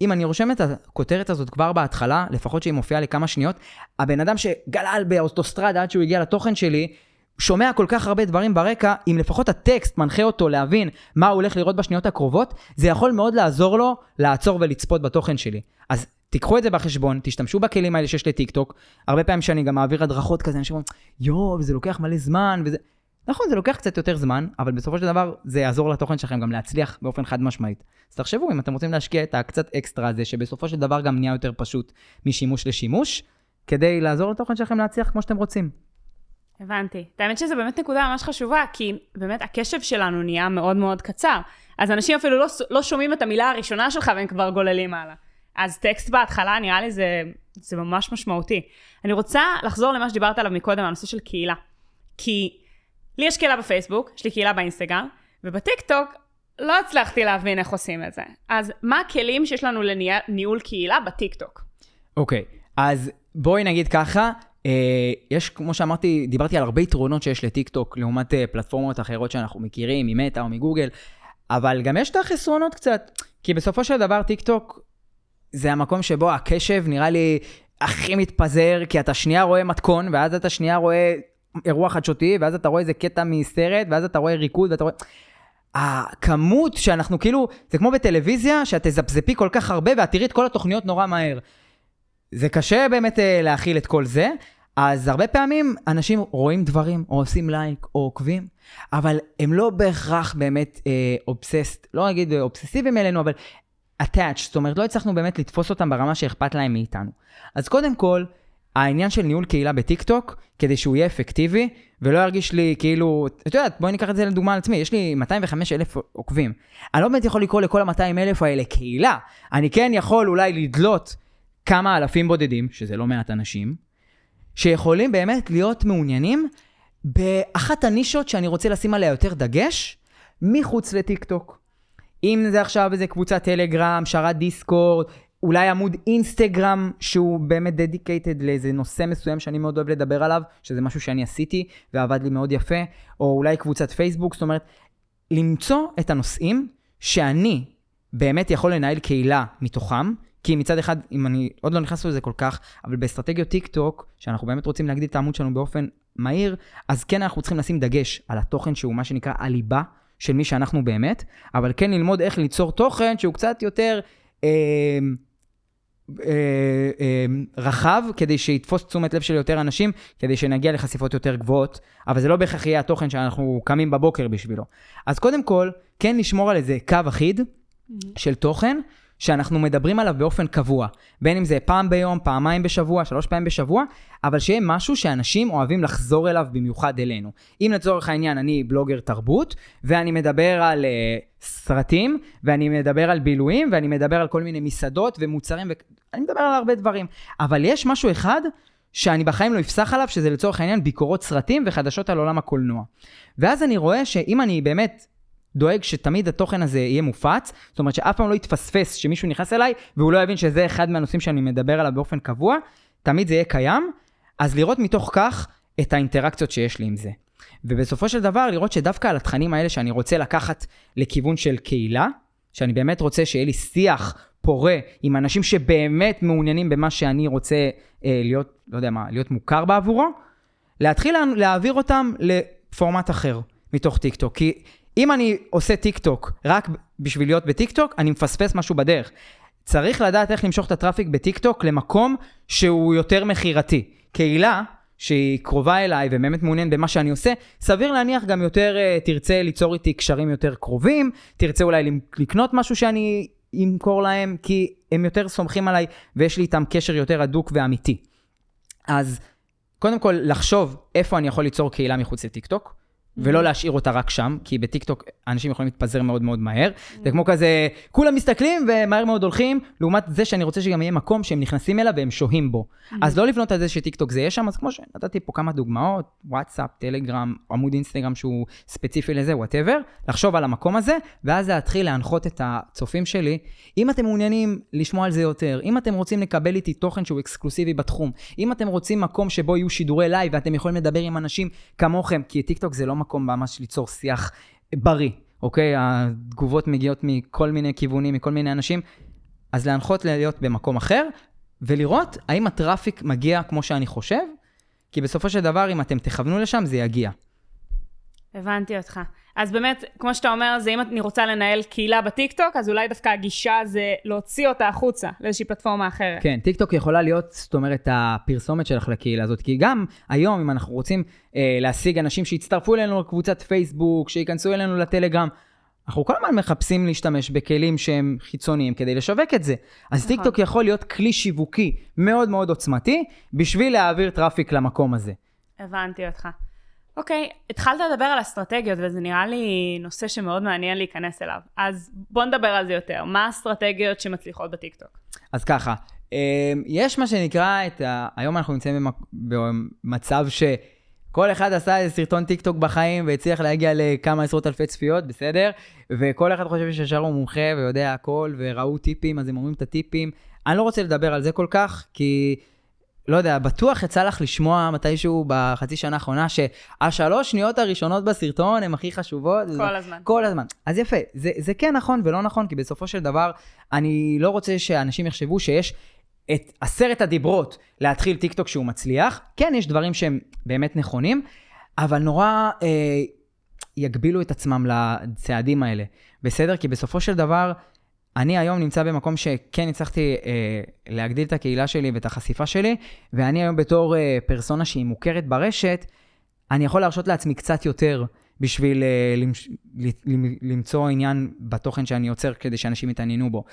אם אני רושם את הכותרת הזאת כבר בהתחלה, לפחות שהיא מופיעה לכמה שניות, הבן אדם שגלל באוטוסטרדה עד שהוא הגיע לתוכן שלי, שומע כל כך הרבה דברים ברקע, אם לפחות הטקסט מנחה אותו להבין מה הוא הולך לראות בשניות הקרובות, זה יכול מאוד לעזור לו לעצור ולצפות בתוכן שלי. אז תיקחו את זה בחשבון, תשתמשו בכלים האלה שיש לטיקטוק. הרבה פעמים שאני גם מעביר הדרכות כזה, אנשים אומרים, יואו, זה לוקח מלא זמן, וזה... נכון, זה לוקח קצת יותר זמן, אבל בסופו של דבר זה יעזור לתוכן שלכם גם להצליח באופן חד משמעית. אז תחשבו אם אתם רוצים להשקיע את הקצת אקסטרה הזה, שבסופו של דבר גם נהיה יותר פשוט משימוש לשימוש, כדי לעזור לתוכן שלכם להצליח כמו שאתם רוצים. הבנתי. האמת שזו באמת נקודה ממש חשובה, כי באמת הקשב שלנו נהיה מאוד מאוד קצר. אז אנשים אפילו לא, לא שומעים את המילה הראשונה שלך והם כבר גוללים הלאה. אז טקסט בהתחלה, נראה לי זה, זה ממש משמעותי. אני רוצה לחזור למה שדיברת עליו מקודם, הנושא של קהילה. כי לי יש קהילה בפייסבוק, יש לי קהילה באינסטגרם, ובטיקטוק לא הצלחתי להבין איך עושים את זה. אז מה הכלים שיש לנו לניהול קהילה בטיקטוק? אוקיי, okay, אז בואי נגיד ככה, אה, יש, כמו שאמרתי, דיברתי על הרבה יתרונות שיש לטיקטוק לעומת אה, פלטפורמות אחרות שאנחנו מכירים, ממטא או מגוגל, אבל גם יש את החסרונות קצת, כי בסופו של דבר טיקטוק זה המקום שבו הקשב נראה לי הכי מתפזר, כי אתה שנייה רואה מתכון, ואז אתה שנייה רואה אירוע חדשותי, ואז אתה רואה איזה קטע מסרט, ואז אתה רואה ריקוד, ואתה רואה... הכמות שאנחנו כאילו, זה כמו בטלוויזיה, שאת תזפזפי כל כך הרבה ואת תראי את כל התוכניות נורא מהר. זה קשה באמת אה, להכיל את כל זה, אז הרבה פעמים אנשים רואים דברים, או עושים לייק, או עוקבים, אבל הם לא בהכרח באמת אה, אובססט, לא אגיד אובססיביים אלינו, אבל attached, זאת אומרת, לא הצלחנו באמת לתפוס אותם ברמה שאכפת להם מאיתנו. אז קודם כל, העניין של ניהול קהילה בטיקטוק, כדי שהוא יהיה אפקטיבי, ולא ירגיש לי כאילו, את יודעת, בואי ניקח את זה לדוגמה על עצמי, יש לי 205 אלף עוקבים. אני לא באמת יכול לקרוא לכל ה-200 אלף האלה קהילה. אני כן יכול אולי לדלות כמה אלפים בודדים, שזה לא מעט אנשים, שיכולים באמת להיות מעוניינים באחת הנישות שאני רוצה לשים עליה יותר דגש, מחוץ לטיקטוק. אם זה עכשיו איזה קבוצת טלגרם, שרת דיסקורד, אולי עמוד אינסטגרם שהוא באמת dedicated לאיזה נושא מסוים שאני מאוד אוהב לדבר עליו, שזה משהו שאני עשיתי ועבד לי מאוד יפה, או אולי קבוצת פייסבוק, זאת אומרת, למצוא את הנושאים שאני באמת יכול לנהל קהילה מתוכם, כי מצד אחד, אם אני עוד לא נכנס לזה כל כך, אבל באסטרטגיות טיק טוק, שאנחנו באמת רוצים להגדיל את העמוד שלנו באופן מהיר, אז כן אנחנו צריכים לשים דגש על התוכן שהוא מה שנקרא הליבה של מי שאנחנו באמת, אבל כן ללמוד איך ליצור תוכן שהוא קצת יותר אה, רחב, כדי שיתפוס תשומת לב של יותר אנשים, כדי שנגיע לחשיפות יותר גבוהות, אבל זה לא בהכרח יהיה התוכן שאנחנו קמים בבוקר בשבילו. אז קודם כל, כן לשמור על איזה קו אחיד mm-hmm. של תוכן. שאנחנו מדברים עליו באופן קבוע. בין אם זה פעם ביום, פעמיים בשבוע, שלוש פעמים בשבוע, אבל שיהיה משהו שאנשים אוהבים לחזור אליו במיוחד אלינו. אם לצורך העניין אני בלוגר תרבות, ואני מדבר על uh, סרטים, ואני מדבר על בילויים, ואני מדבר על כל מיני מסעדות ומוצרים, ואני מדבר על הרבה דברים. אבל יש משהו אחד שאני בחיים לא אפסח עליו, שזה לצורך העניין ביקורות סרטים וחדשות על עולם הקולנוע. ואז אני רואה שאם אני באמת דואג שתמיד התוכן הזה יהיה מופץ, זאת אומרת שאף פעם לא יתפספס שמישהו נכנס אליי והוא לא יבין שזה אחד מהנושאים שאני מדבר עליו באופן קבוע, תמיד זה יהיה קיים, אז לראות מתוך כך את האינטראקציות שיש לי עם זה. ובסופו של דבר לראות שדווקא על התכנים האלה שאני רוצה לקחת לכיוון של קהילה, שאני באמת רוצה שיהיה לי שיח פורה עם אנשים שבאמת מעוניינים במה שאני רוצה אה, להיות, לא יודע מה, להיות מוכר בעבורו, להתחיל להעביר אותם לפורמט אחר מתוך טיקטוק. כי אם אני עושה טיק טוק רק בשביל להיות בטיק טוק, אני מפספס משהו בדרך. צריך לדעת איך למשוך את ה traffic בטיק טוק למקום שהוא יותר מכירתי. קהילה שהיא קרובה אליי ובאמת מעוניין במה שאני עושה, סביר להניח גם יותר אה, תרצה ליצור איתי קשרים יותר קרובים, תרצה אולי לקנות משהו שאני אמכור להם, כי הם יותר סומכים עליי ויש לי איתם קשר יותר הדוק ואמיתי. אז קודם כל, לחשוב איפה אני יכול ליצור קהילה מחוץ לטיק טוק. ולא להשאיר אותה רק שם, כי בטיקטוק אנשים יכולים להתפזר מאוד מאוד מהר. זה כמו כזה, כולם מסתכלים ומהר מאוד הולכים, לעומת זה שאני רוצה שגם יהיה מקום שהם נכנסים אליו והם שוהים בו. אז לא לבנות על זה שטיקטוק זה יהיה שם, אז כמו שנתתי פה כמה דוגמאות, וואטסאפ, טלגרם, עמוד אינסטגרם שהוא ספציפי לזה, whatever, לחשוב על המקום הזה, ואז להתחיל להנחות את הצופים שלי. אם אתם מעוניינים לשמוע על זה יותר, אם אתם רוצים לקבל איתי תוכן שהוא אקסקלוסיבי בתחום, אם אתם רוצים מקום שבו יהיו שידורי לייב ואתם יכולים לדבר עם אנשים כמוכם, כי טיקטוק זה לא מקום ממש ליצור שיח בריא, אוקיי? התגובות מגיעות מכל מיני כיוונים, מכל מיני אנשים, אז להנחות להיות במקום אחר, ולראות האם ה traffic מגיע כמו שאני חושב, כי בסופו של דבר, אם אתם תכוונו לשם, זה יגיע. הבנתי אותך. אז באמת, כמו שאתה אומר, זה אם אני רוצה לנהל קהילה בטיקטוק, אז אולי דווקא הגישה זה להוציא אותה החוצה לאיזושהי פלטפורמה אחרת. כן, טיקטוק יכולה להיות, זאת אומרת, הפרסומת שלך לקהילה הזאת, כי גם היום, אם אנחנו רוצים אה, להשיג אנשים שיצטרפו אלינו לקבוצת פייסבוק, שייכנסו אלינו לטלגרם, אנחנו כל הזמן מחפשים להשתמש בכלים שהם חיצוניים כדי לשווק את זה. אז נכון. טיקטוק יכול להיות כלי שיווקי מאוד מאוד עוצמתי, בשביל להעביר traffic למקום הזה. הבנתי אותך. אוקיי, התחלת לדבר על אסטרטגיות, וזה נראה לי נושא שמאוד מעניין להיכנס אליו. אז בוא נדבר על זה יותר. מה האסטרטגיות שמצליחות בטיקטוק? אז ככה, אה, יש מה שנקרא את ה... היום אנחנו נמצאים. במצב שכל אחד עשה איזה סרטון טיק טוק בחיים והצליח להגיע לכמה עשרות אלפי צפיות, בסדר? וכל אחד חושב שישר הוא מומחה ויודע הכל, וראו טיפים, אז הם אומרים את הטיפים. אני לא רוצה לדבר על זה כל כך, כי... לא יודע, בטוח יצא לך לשמוע מתישהו בחצי שנה האחרונה שהשלוש שניות הראשונות בסרטון הן הכי חשובות. כל הזמן. כל הזמן. אז יפה, זה, זה כן נכון ולא נכון, כי בסופו של דבר, אני לא רוצה שאנשים יחשבו שיש את עשרת הדיברות להתחיל טיקטוק שהוא מצליח. כן, יש דברים שהם באמת נכונים, אבל נורא אה, יגבילו את עצמם לצעדים האלה. בסדר? כי בסופו של דבר, אני היום נמצא במקום שכן הצלחתי אה, להגדיל את הקהילה שלי ואת החשיפה שלי, ואני היום בתור אה, פרסונה שהיא מוכרת ברשת, אני יכול להרשות לעצמי קצת יותר בשביל אה, למש, למצוא עניין בתוכן שאני יוצר כדי שאנשים יתעניינו בו.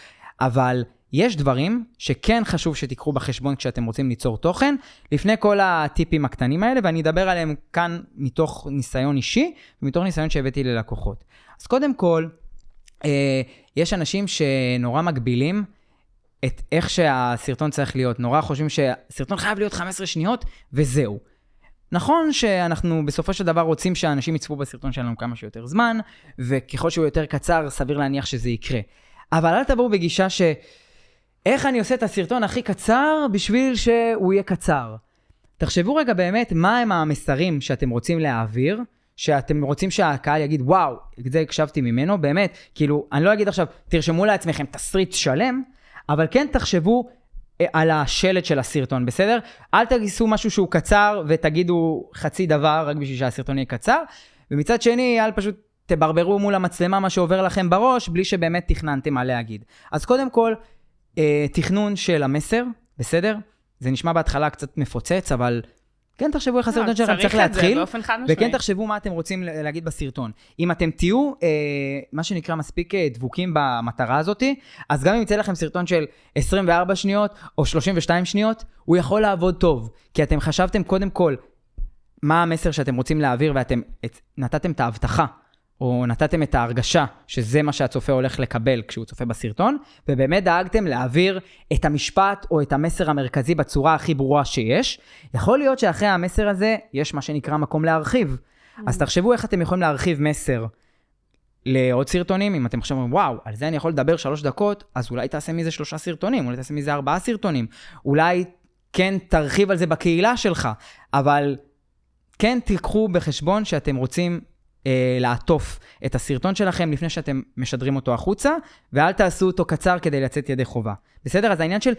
אבל יש דברים שכן חשוב שתיקחו בחשבון כשאתם רוצים ליצור תוכן, לפני כל הטיפים הקטנים האלה, ואני אדבר עליהם כאן מתוך ניסיון אישי ומתוך ניסיון שהבאתי ללקוחות. אז קודם כל, יש אנשים שנורא מגבילים את איך שהסרטון צריך להיות. נורא חושבים שהסרטון חייב להיות 15 שניות, וזהו. נכון שאנחנו בסופו של דבר רוצים שאנשים יצפו בסרטון שלנו כמה שיותר זמן, וככל שהוא יותר קצר, סביר להניח שזה יקרה. אבל אל תבואו בגישה ש... איך אני עושה את הסרטון הכי קצר בשביל שהוא יהיה קצר. תחשבו רגע באמת מהם המסרים שאתם רוצים להעביר, שאתם רוצים שהקהל יגיד, וואו, את זה הקשבתי ממנו, באמת, כאילו, אני לא אגיד עכשיו, תרשמו לעצמכם תסריט שלם, אבל כן תחשבו אה, על השלט של הסרטון, בסדר? אל תגיסו משהו שהוא קצר ותגידו חצי דבר רק בשביל שהסרטון יהיה קצר, ומצד שני, אל פשוט תברברו מול המצלמה מה שעובר לכם בראש, בלי שבאמת תכננתם מה להגיד. אז קודם כל, אה, תכנון של המסר, בסדר? זה נשמע בהתחלה קצת מפוצץ, אבל כן תחשבו איך הסרטון שלכם צריך להתחיל. וכן תחשבו מה אתם רוצים להגיד בסרטון. אם אתם תהיו, אה, מה שנקרא, מספיק אה, דבוקים במטרה הזאת, אז גם אם יצא לכם סרטון של 24 שניות או 32 שניות, הוא יכול לעבוד טוב. כי אתם חשבתם קודם כל מה המסר שאתם רוצים להעביר ואתם את, נתתם את ההבטחה או נתתם את ההרגשה שזה מה שהצופה הולך לקבל כשהוא צופה בסרטון, ובאמת דאגתם להעביר את המשפט או את המסר המרכזי בצורה הכי ברורה שיש, יכול להיות שאחרי המסר הזה יש מה שנקרא מקום להרחיב. Mm. אז תחשבו איך אתם יכולים להרחיב מסר לעוד סרטונים, אם אתם עכשיו אומרים, וואו, על זה אני יכול לדבר שלוש דקות, אז אולי תעשה מזה שלושה סרטונים, אולי תעשה מזה ארבעה סרטונים, אולי כן תרחיב על זה בקהילה שלך, אבל כן תיקחו בחשבון שאתם רוצים אה, לעטוף את הסרטון שלכם לפני שאתם משדרים אותו החוצה, ואל תעשו אותו קצר כדי לצאת ידי חובה. בסדר? אז העניין של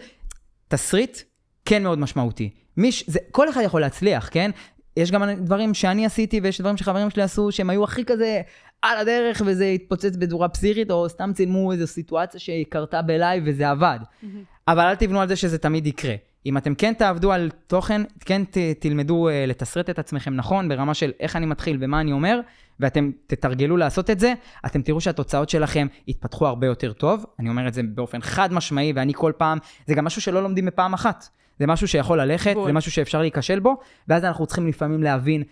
תסריט כן מאוד משמעותי. מיש, זה, כל אחד יכול להצליח, כן? יש גם דברים שאני עשיתי ויש דברים שחברים שלי עשו שהם היו הכי כזה על הדרך וזה התפוצץ בצורה פסיכית, או סתם צילמו איזו סיטואציה שקרתה בלייב וזה עבד. Mm-hmm. אבל אל תבנו על זה שזה תמיד יקרה. אם אתם כן תעבדו על תוכן, כן ת, תלמדו uh, לתסרט את עצמכם נכון, ברמה של איך אני מתחיל ומה אני אומר, ואתם תתרגלו לעשות את זה, אתם תראו שהתוצאות שלכם יתפתחו הרבה יותר טוב. אני אומר את זה באופן חד משמעי, ואני כל פעם, זה גם משהו שלא לומדים בפעם אחת. זה משהו שיכול ללכת, בול. זה משהו שאפשר להיכשל בו, ואז אנחנו צריכים לפעמים להבין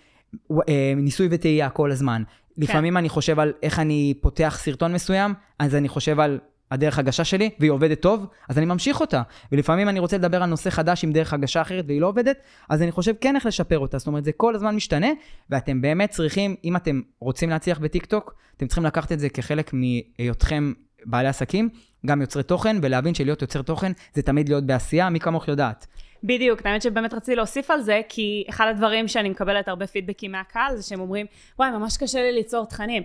אה, ניסוי וטעייה כל הזמן. כן. לפעמים אני חושב על איך אני פותח סרטון מסוים, אז אני חושב על הדרך הגשה שלי, והיא עובדת טוב, אז אני ממשיך אותה. ולפעמים אני רוצה לדבר על נושא חדש עם דרך הגשה אחרת והיא לא עובדת, אז אני חושב כן איך לשפר אותה. זאת אומרת, זה כל הזמן משתנה, ואתם באמת צריכים, אם אתם רוצים להצליח בטיקטוק, אתם צריכים לקחת את זה כחלק מהיותכם בעלי עסקים, גם יוצרי תוכן, ולהבין שלהיות יוצר תוכן זה תמיד להיות בעשייה, מי כמוך יודעת. בדיוק, האמת שבאמת רציתי להוסיף על זה, כי אחד הדברים שאני מקבלת הרבה פידבקים מהקהל, זה שהם אומרים, וואי, ממש קשה לי ליצור תכנים.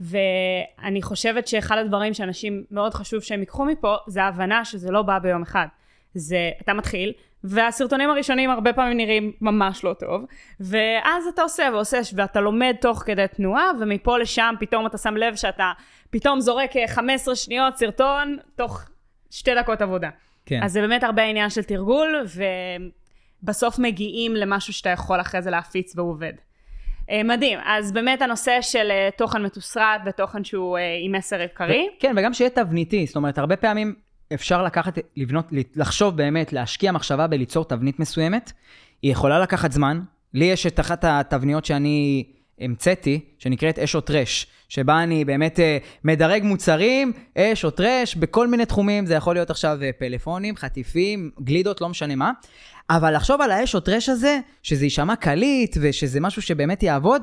ואני חושבת שאחד הדברים שאנשים מאוד חשוב שהם ייקחו מפה, זה ההבנה שזה לא בא ביום אחד. זה, אתה מתחיל, והסרטונים הראשונים הרבה פעמים נראים ממש לא טוב, ואז אתה עושה ועושה, ואתה לומד תוך כדי תנועה, ומפה לשם פתאום אתה שם לב שאתה פתאום זורק 15 שניות סרטון תוך שתי דקות עבודה. כן. אז זה באמת הרבה עניין של תרגול, ובסוף מגיעים למשהו שאתה יכול אחרי זה להפיץ והוא עובד. אה, מדהים, אז באמת הנושא של אה, תוכן מתוסרט ותוכן שהוא אה, עם מסר עיקרי. כן, וגם שיהיה תבניתי, זאת אומרת, הרבה פעמים אפשר לקחת, לבנות, לחשוב באמת, להשקיע מחשבה בליצור תבנית מסוימת. היא יכולה לקחת זמן. לי יש את אחת התבניות שאני המצאתי, שנקראת אש או טרש, שבה אני באמת uh, מדרג מוצרים, אש או טרש, בכל מיני תחומים, זה יכול להיות עכשיו uh, פלאפונים, חטיפים, גלידות, לא משנה מה. אבל לחשוב על האש או טרש הזה, שזה יישמע קליט ושזה משהו שבאמת יעבוד,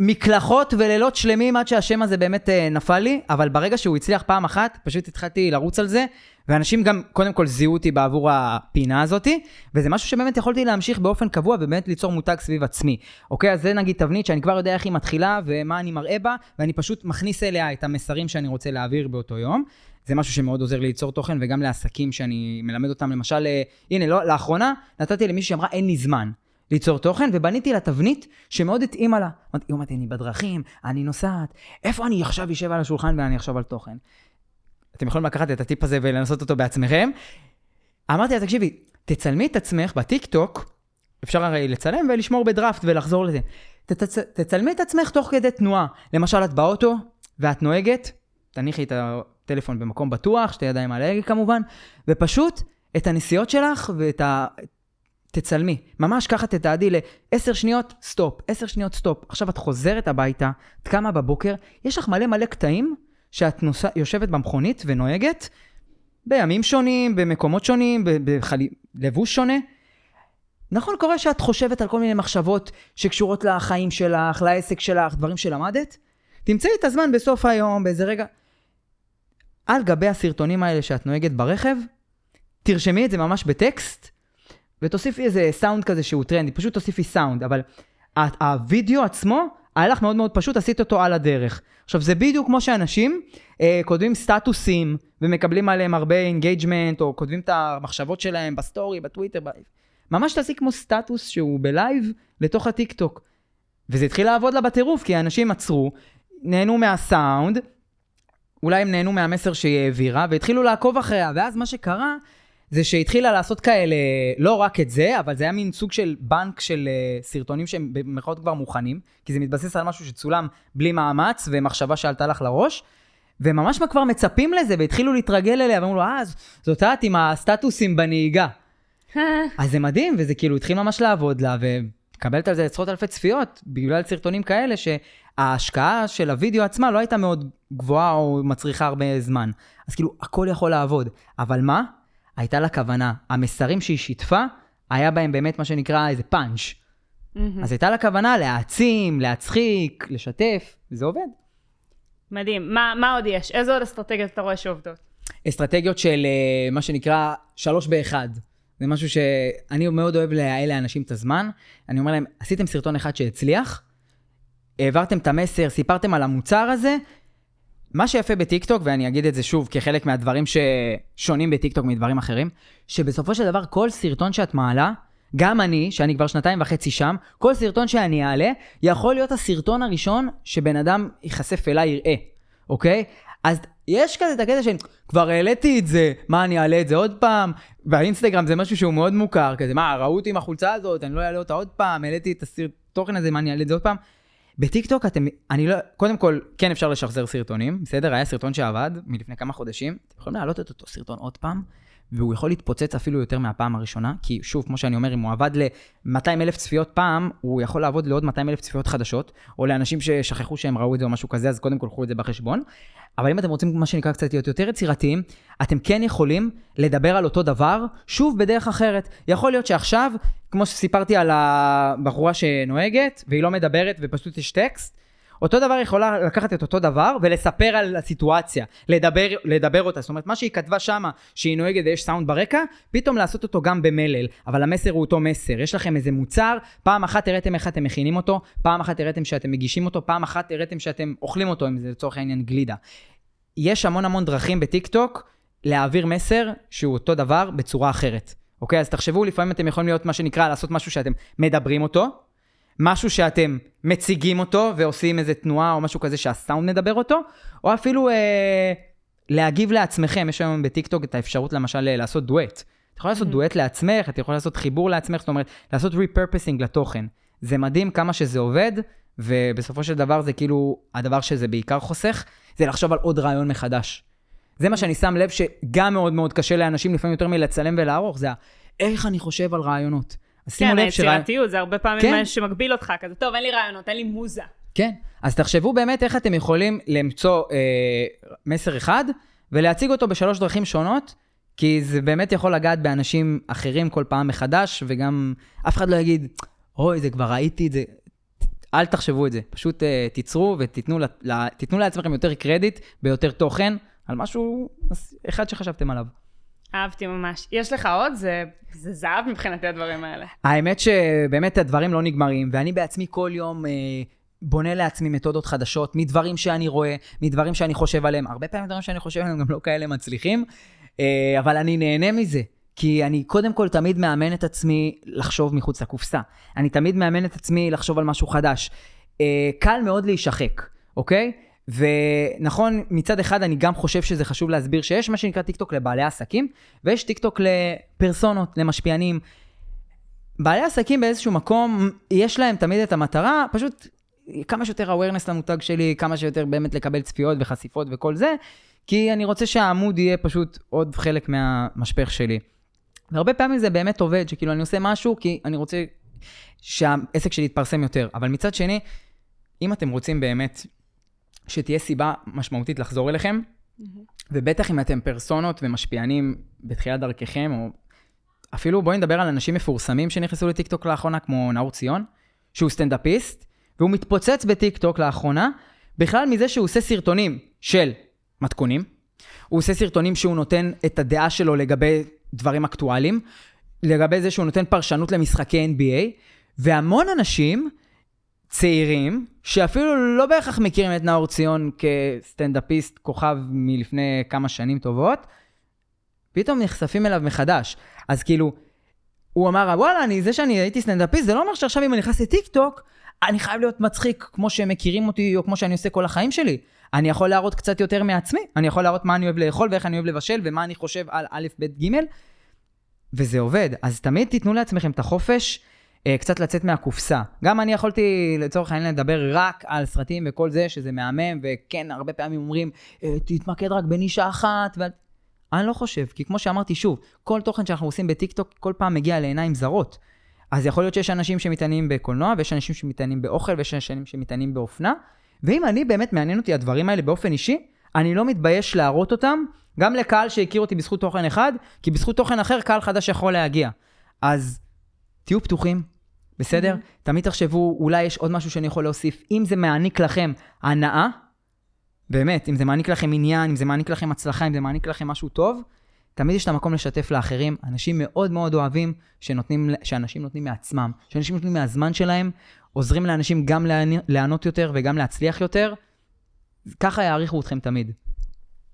מקלחות ולילות שלמים עד שהשם הזה באמת uh, נפל לי, אבל ברגע שהוא הצליח פעם אחת, פשוט התחלתי לרוץ על זה, ואנשים גם קודם כל זיהו אותי בעבור הפינה הזאתי, וזה משהו שבאמת יכולתי להמשיך באופן קבוע ובאמת ליצור מותג סביב עצמי. אוקיי, אז זה נגיד תבנית שאני כבר יודע איך היא מתחילה ומה אני מראה בה, ואני פשוט מכניס אליה את המסרים שאני רוצה להעביר באותו יום. זה משהו שמאוד עוזר לי ליצור תוכן, וגם לעסקים שאני מלמד אותם, למשל, אה, הנה, לא, לאחרונה נתתי למישהי שאמרה, אין לי זמן. ליצור תוכן, ובניתי לה תבנית שמאוד התאימה לה. אמרתי, אמרתי, אני בדרכים, אני נוסעת, איפה אני עכשיו אשב על השולחן ואני אחשוב על תוכן? אתם יכולים לקחת את הטיפ הזה ולנסות אותו בעצמכם. אמרתי לה, תקשיבי, תצלמי את עצמך בטיק טוק, אפשר הרי לצלם ולשמור בדראפט ולחזור לזה. תצ... תצלמי את עצמך תוך כדי תנועה. למשל, את באוטו ואת נוהגת, תניחי את הטלפון במקום בטוח, שתי ידיים על ההגה כמובן, ופשוט את הנסיעות שלך ואת ה... תצלמי. ממש ככה תתעדי ל-10 שניות, סטופ, 10 שניות, סטופ. עכשיו את חוזרת הביתה, את קמה בבוקר, יש לך מלא מלא קטעים שאת נוסעת, יושבת במכונית ונוהגת בימים שונים, במקומות שונים, בלבוש שונה. נכון, קורה שאת חושבת על כל מיני מחשבות שקשורות לחיים שלך, לעסק שלך, דברים שלמדת. תמצאי את הזמן בסוף היום, באיזה רגע. על גבי הסרטונים האלה שאת נוהגת ברכב, תרשמי את זה ממש בטקסט, ותוסיפי איזה סאונד כזה שהוא טרנדי, פשוט תוסיפי סאונד, אבל הווידאו עצמו, היה לך מאוד מאוד פשוט, עשית אותו על הדרך. עכשיו, זה בדיוק כמו שאנשים אה, כותבים סטטוסים ומקבלים עליהם הרבה engagement, או כותבים את המחשבות שלהם בסטורי, בטוויטר, ב... ממש תעשי כמו סטטוס שהוא בלייב לתוך הטיק טוק. וזה התחיל לעבוד לה בטירוף, כי האנשים עצרו, נהנו מהסאונד, אולי הם נהנו מהמסר שהיא העבירה, והתחילו לעקוב אחריה, ואז מה שקרה, זה שהתחילה לעשות כאלה, לא רק את זה, אבל זה היה מין סוג של בנק של uh, סרטונים שהם במירכאות כבר מוכנים, כי זה מתבסס על משהו שצולם בלי מאמץ ומחשבה שעלתה לך לראש, וממש מה כבר מצפים לזה, והתחילו להתרגל אליה, ואמרו לו, אה, זאת את עם הסטטוסים בנהיגה. אז זה מדהים, וזה כאילו התחיל ממש לעבוד לה, ומקבלת על זה עשרות אלפי צפיות, בגלל סרטונים כאלה, שההשקעה של הוידאו עצמה לא הייתה מאוד גבוהה או מצריכה הרבה זמן. אז כאילו, הכל יכול לעבוד. אבל מה? הייתה לה כוונה. המסרים שהיא שיתפה, היה בהם באמת מה שנקרא איזה פאנץ'. Mm-hmm. אז הייתה לה כוונה להעצים, להצחיק, לשתף, וזה עובד. מדהים. מה, מה עוד יש? איזה עוד אסטרטגיות אתה רואה שעובדות? אסטרטגיות של uh, מה שנקרא שלוש באחד. זה משהו שאני מאוד אוהב לייעל לאנשים את הזמן. אני אומר להם, עשיתם סרטון אחד שהצליח, העברתם את המסר, סיפרתם על המוצר הזה, מה שיפה בטיקטוק, ואני אגיד את זה שוב כחלק מהדברים ששונים בטיקטוק מדברים אחרים, שבסופו של דבר כל סרטון שאת מעלה, גם אני, שאני כבר שנתיים וחצי שם, כל סרטון שאני אעלה, יכול להיות הסרטון הראשון שבן אדם ייחשף אליי יראה, אוקיי? אז יש כזה את הקטע של כבר העליתי את זה, מה אני אעלה את זה עוד פעם? והאינסטגרם זה משהו שהוא מאוד מוכר, כזה מה, ראו אותי עם החולצה הזאת, אני לא אעלה אותה עוד פעם, העליתי את התוכן הזה, מה אני אעלה את זה עוד פעם? בטיקטוק אתם, אני לא, קודם כל, כן אפשר לשחזר סרטונים, בסדר? היה סרטון שעבד מלפני כמה חודשים, אתם יכולים להעלות את אותו סרטון עוד פעם, והוא יכול להתפוצץ אפילו יותר מהפעם הראשונה, כי שוב, כמו שאני אומר, אם הוא עבד ל-200 אלף צפיות פעם, הוא יכול לעבוד לעוד 200 אלף צפיות חדשות, או לאנשים ששכחו שהם ראו את זה או משהו כזה, אז קודם כל קחו את זה בחשבון. אבל אם אתם רוצים, מה שנקרא, קצת להיות יותר יצירתיים, אתם כן יכולים לדבר על אותו דבר, שוב בדרך אחרת. יכול להיות שעכשיו, כמו שסיפרתי על הבחורה שנוהגת, והיא לא מדברת ופשוט יש טקסט, אותו דבר יכולה לקחת את אותו דבר ולספר על הסיטואציה, לדבר, לדבר אותה. זאת אומרת, מה שהיא כתבה שמה, שהיא נוהגת ויש סאונד ברקע, פתאום לעשות אותו גם במלל. אבל המסר הוא אותו מסר. יש לכם איזה מוצר, פעם אחת הראיתם איך אתם מכינים אותו, פעם אחת הראיתם שאתם מגישים אותו, פעם אחת הראיתם שאתם אוכלים אותו, אם זה לצורך העניין גלידה. יש המון המון דרכים בטיק טוק להעביר מסר שהוא אותו דבר בצורה אחרת. אוקיי? אז תחשבו, לפעמים אתם יכולים להיות מה שנקרא, לעשות משהו שאתם מדברים אותו, משהו שאתם מציגים אותו ועושים איזה תנועה או משהו כזה שהסאונד מדבר אותו, או אפילו אה, להגיב לעצמכם. יש היום בטיקטוק את האפשרות למשל אה, לעשות דואט. את יכולה לעשות Mhm. דואט לעצמך, את יכולה לעשות חיבור לעצמך, זאת אומרת, לעשות repurposing לתוכן. זה מדהים כמה שזה עובד, ובסופו של דבר זה כאילו, הדבר שזה בעיקר חוסך, זה לחשוב על עוד רעיון מחדש. זה מה שאני שם לב שגם מאוד מאוד קשה לאנשים, לפעמים יותר מלצלם ולערוך, זה ה- איך אני חושב על רעיונות. אז שימו כן, לב שרעיון... היצירתיות זה הרבה פעמים כן. מה שמגביל אותך, כזה, טוב, אין לי רעיונות, אין לי מוזה. כן, אז תחשבו באמת איך אתם יכולים למצוא אה, מסר אחד ולהציג אותו בשלוש דרכים שונות, כי זה באמת יכול לגעת באנשים אחרים כל פעם מחדש, וגם אף אחד לא יגיד, אוי, זה כבר ראיתי את זה. אל תחשבו את זה, פשוט אה, תיצרו ותיתנו ל, ל, תיתנו לעצמכם יותר קרדיט ביותר תוכן על משהו אחד שחשבתם עליו. אהבתי ממש. יש לך עוד? זה, זה זהב מבחינתי הדברים האלה. האמת שבאמת הדברים לא נגמרים, ואני בעצמי כל יום אה, בונה לעצמי מתודות חדשות, מדברים שאני רואה, מדברים שאני חושב עליהם. הרבה פעמים דברים שאני חושב עליהם גם לא כאלה מצליחים, אה, אבל אני נהנה מזה. כי אני קודם כל תמיד מאמן את עצמי לחשוב מחוץ לקופסה. אני תמיד מאמן את עצמי לחשוב על משהו חדש. אה, קל מאוד להישחק, אוקיי? ונכון, מצד אחד אני גם חושב שזה חשוב להסביר שיש מה שנקרא טיקטוק לבעלי עסקים, ויש טיקטוק לפרסונות, למשפיענים. בעלי עסקים באיזשהו מקום, יש להם תמיד את המטרה, פשוט כמה שיותר awareness למותג שלי, כמה שיותר באמת לקבל צפיות וחשיפות וכל זה, כי אני רוצה שהעמוד יהיה פשוט עוד חלק מהמשפך שלי. והרבה פעמים זה באמת עובד, שכאילו אני עושה משהו כי אני רוצה שהעסק שלי יתפרסם יותר. אבל מצד שני, אם אתם רוצים באמת שתהיה סיבה משמעותית לחזור אליכם, ובטח אם אתם פרסונות ומשפיענים בתחילת דרככם, או אפילו בואי נדבר על אנשים מפורסמים שנכנסו לטיקטוק לאחרונה, כמו נאור ציון, שהוא סטנדאפיסט, והוא מתפוצץ בטיקטוק לאחרונה, בכלל מזה שהוא עושה סרטונים של מתכונים, הוא עושה סרטונים שהוא נותן את הדעה שלו לגבי דברים אקטואליים, לגבי זה שהוא נותן פרשנות למשחקי NBA, והמון אנשים צעירים, שאפילו לא בהכרח מכירים את נאור ציון כסטנדאפיסט כוכב מלפני כמה שנים טובות, פתאום נחשפים אליו מחדש. אז כאילו, הוא אמר, וואלה, אני, זה שאני הייתי סטנדאפיסט, זה לא אומר שעכשיו אם אני נכנס לטיקטוק, אני חייב להיות מצחיק כמו שהם מכירים אותי, או כמו שאני עושה כל החיים שלי. אני יכול להראות קצת יותר מעצמי, אני יכול להראות מה אני אוהב לאכול, ואיך אני אוהב לבשל, ומה אני חושב על א', ב', ג', וזה עובד. אז תמיד תיתנו לעצמכם את החופש קצת לצאת מהקופסה. גם אני יכולתי לצורך העניין לדבר רק על סרטים וכל זה, שזה מהמם, וכן, הרבה פעמים אומרים, אה, תתמקד רק בנישה אחת, ו... אני לא חושב, כי כמו שאמרתי שוב, כל תוכן שאנחנו עושים בטיקטוק כל פעם מגיע לעיניים זרות. אז יכול להיות שיש אנשים שמתעניינים בקולנוע, ויש אנשים שמתעניינים באוכל, ויש אנשים שמתעניינים באופנה, ואם אני באמת מעניין אותי הדברים האלה באופן אישי, אני לא מתבייש להראות אותם, גם לקהל שהכיר אותי בזכות תוכן אחד, כי בזכות תוכן אחר קהל חדש יכול להגיע. אז תהיו פתוחים, בסדר? Mhm. תמיד תחשבו, אולי יש עוד משהו שאני יכול להוסיף. אם זה מעניק לכם הנאה, באמת, אם זה מעניק לכם עניין, אם זה מעניק לכם הצלחה, אם זה מעניק לכם משהו טוב, תמיד יש את המקום לשתף לאחרים. אנשים מאוד מאוד אוהבים שנותנים, שאנשים נותנים מעצמם, שאנשים נותנים מהזמן שלהם, עוזרים לאנשים גם לענות יותר וגם להצליח יותר. ככה יעריכו אתכם תמיד.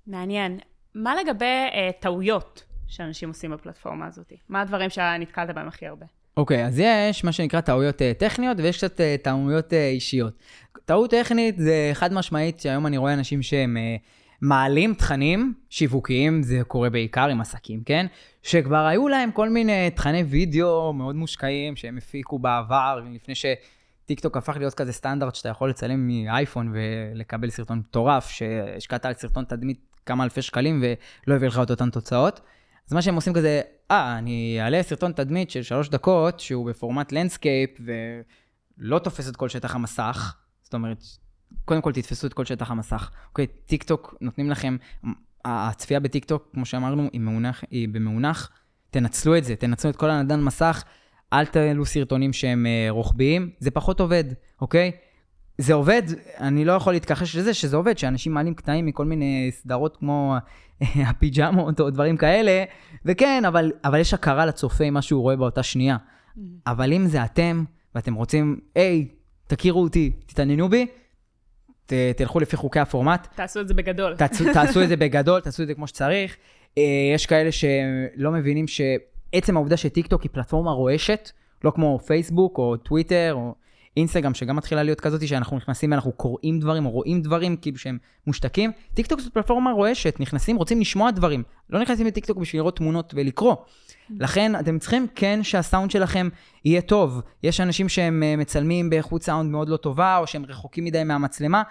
מעניין. מה לגבי אה, טעויות שאנשים עושים בפלטפורמה הזאת? מה הדברים שנתקלת בהם הכי הרבה? אוקיי, אז יש מה שנקרא טעויות אה, טכניות ויש קצת אה, טעויות אה, אישיות. טעות טכנית זה חד משמעית שהיום אני רואה אנשים שהם מעלים תכנים שיווקיים, זה קורה בעיקר עם עסקים, כן? שכבר היו להם כל מיני תכני וידאו מאוד מושקעים שהם הפיקו בעבר, לפני שטיקטוק הפך להיות כזה סטנדרט שאתה יכול לצלם מאייפון ולקבל סרטון מטורף, שהשקעת על סרטון תדמית כמה אלפי שקלים ולא הביא לך את אותן תוצאות. אז מה שהם עושים כזה, אה, אני אעלה סרטון תדמית של שלוש דקות, שהוא בפורמט landscape, ולא תופס את כל שטח המסך. זאת אומרת, קודם כל תתפסו את כל שטח המסך. אוקיי, טיק טוק נותנים לכם, הצפייה בטיק טוק, כמו שאמרנו, היא, מאונך, היא במאונך. תנצלו את זה, תנצלו את כל הנדל"ן מסך, אל תעלו סרטונים שהם אה, רוחביים, זה פחות עובד, אוקיי? זה עובד, אני לא יכול להתכחש לזה שזה עובד, שאנשים מעלים קטעים מכל מיני סדרות כמו הפיג'מות או דברים כאלה, וכן, אבל, אבל יש הכרה לצופה עם מה שהוא רואה באותה שנייה. אבל אם זה אתם, ואתם רוצים, היי, תכירו אותי, תתעניינו בי, ת, תלכו לפי חוקי הפורמט, תעשו את זה בגדול. תעשו, תעשו את זה בגדול, תעשו את זה כמו שצריך. אה, יש כאלה שלא מבינים עצם העובדה שטיקטוק היא פלטפורמה רועשת, לא כמו פייסבוק או טוויטר או אינסטגרם, שגם מתחילה להיות כזאת שאנחנו נכנסים ואנחנו קוראים דברים או רואים דברים כאילו שהם מושתקים. טיקטוק זאת פלטפורמה רועשת, נכנסים, רוצים לשמוע דברים. לא נכנסים לטיקטוק בשביל לראות תמונות ולקרוא. לכן אתם צריכים כן שהסאונד שלכם יהיה טוב. יש אנשים שהם אה, מצלמים באיכות סאונד מאוד לא טובה, או שהם רחוקים מדי מהמצלמה.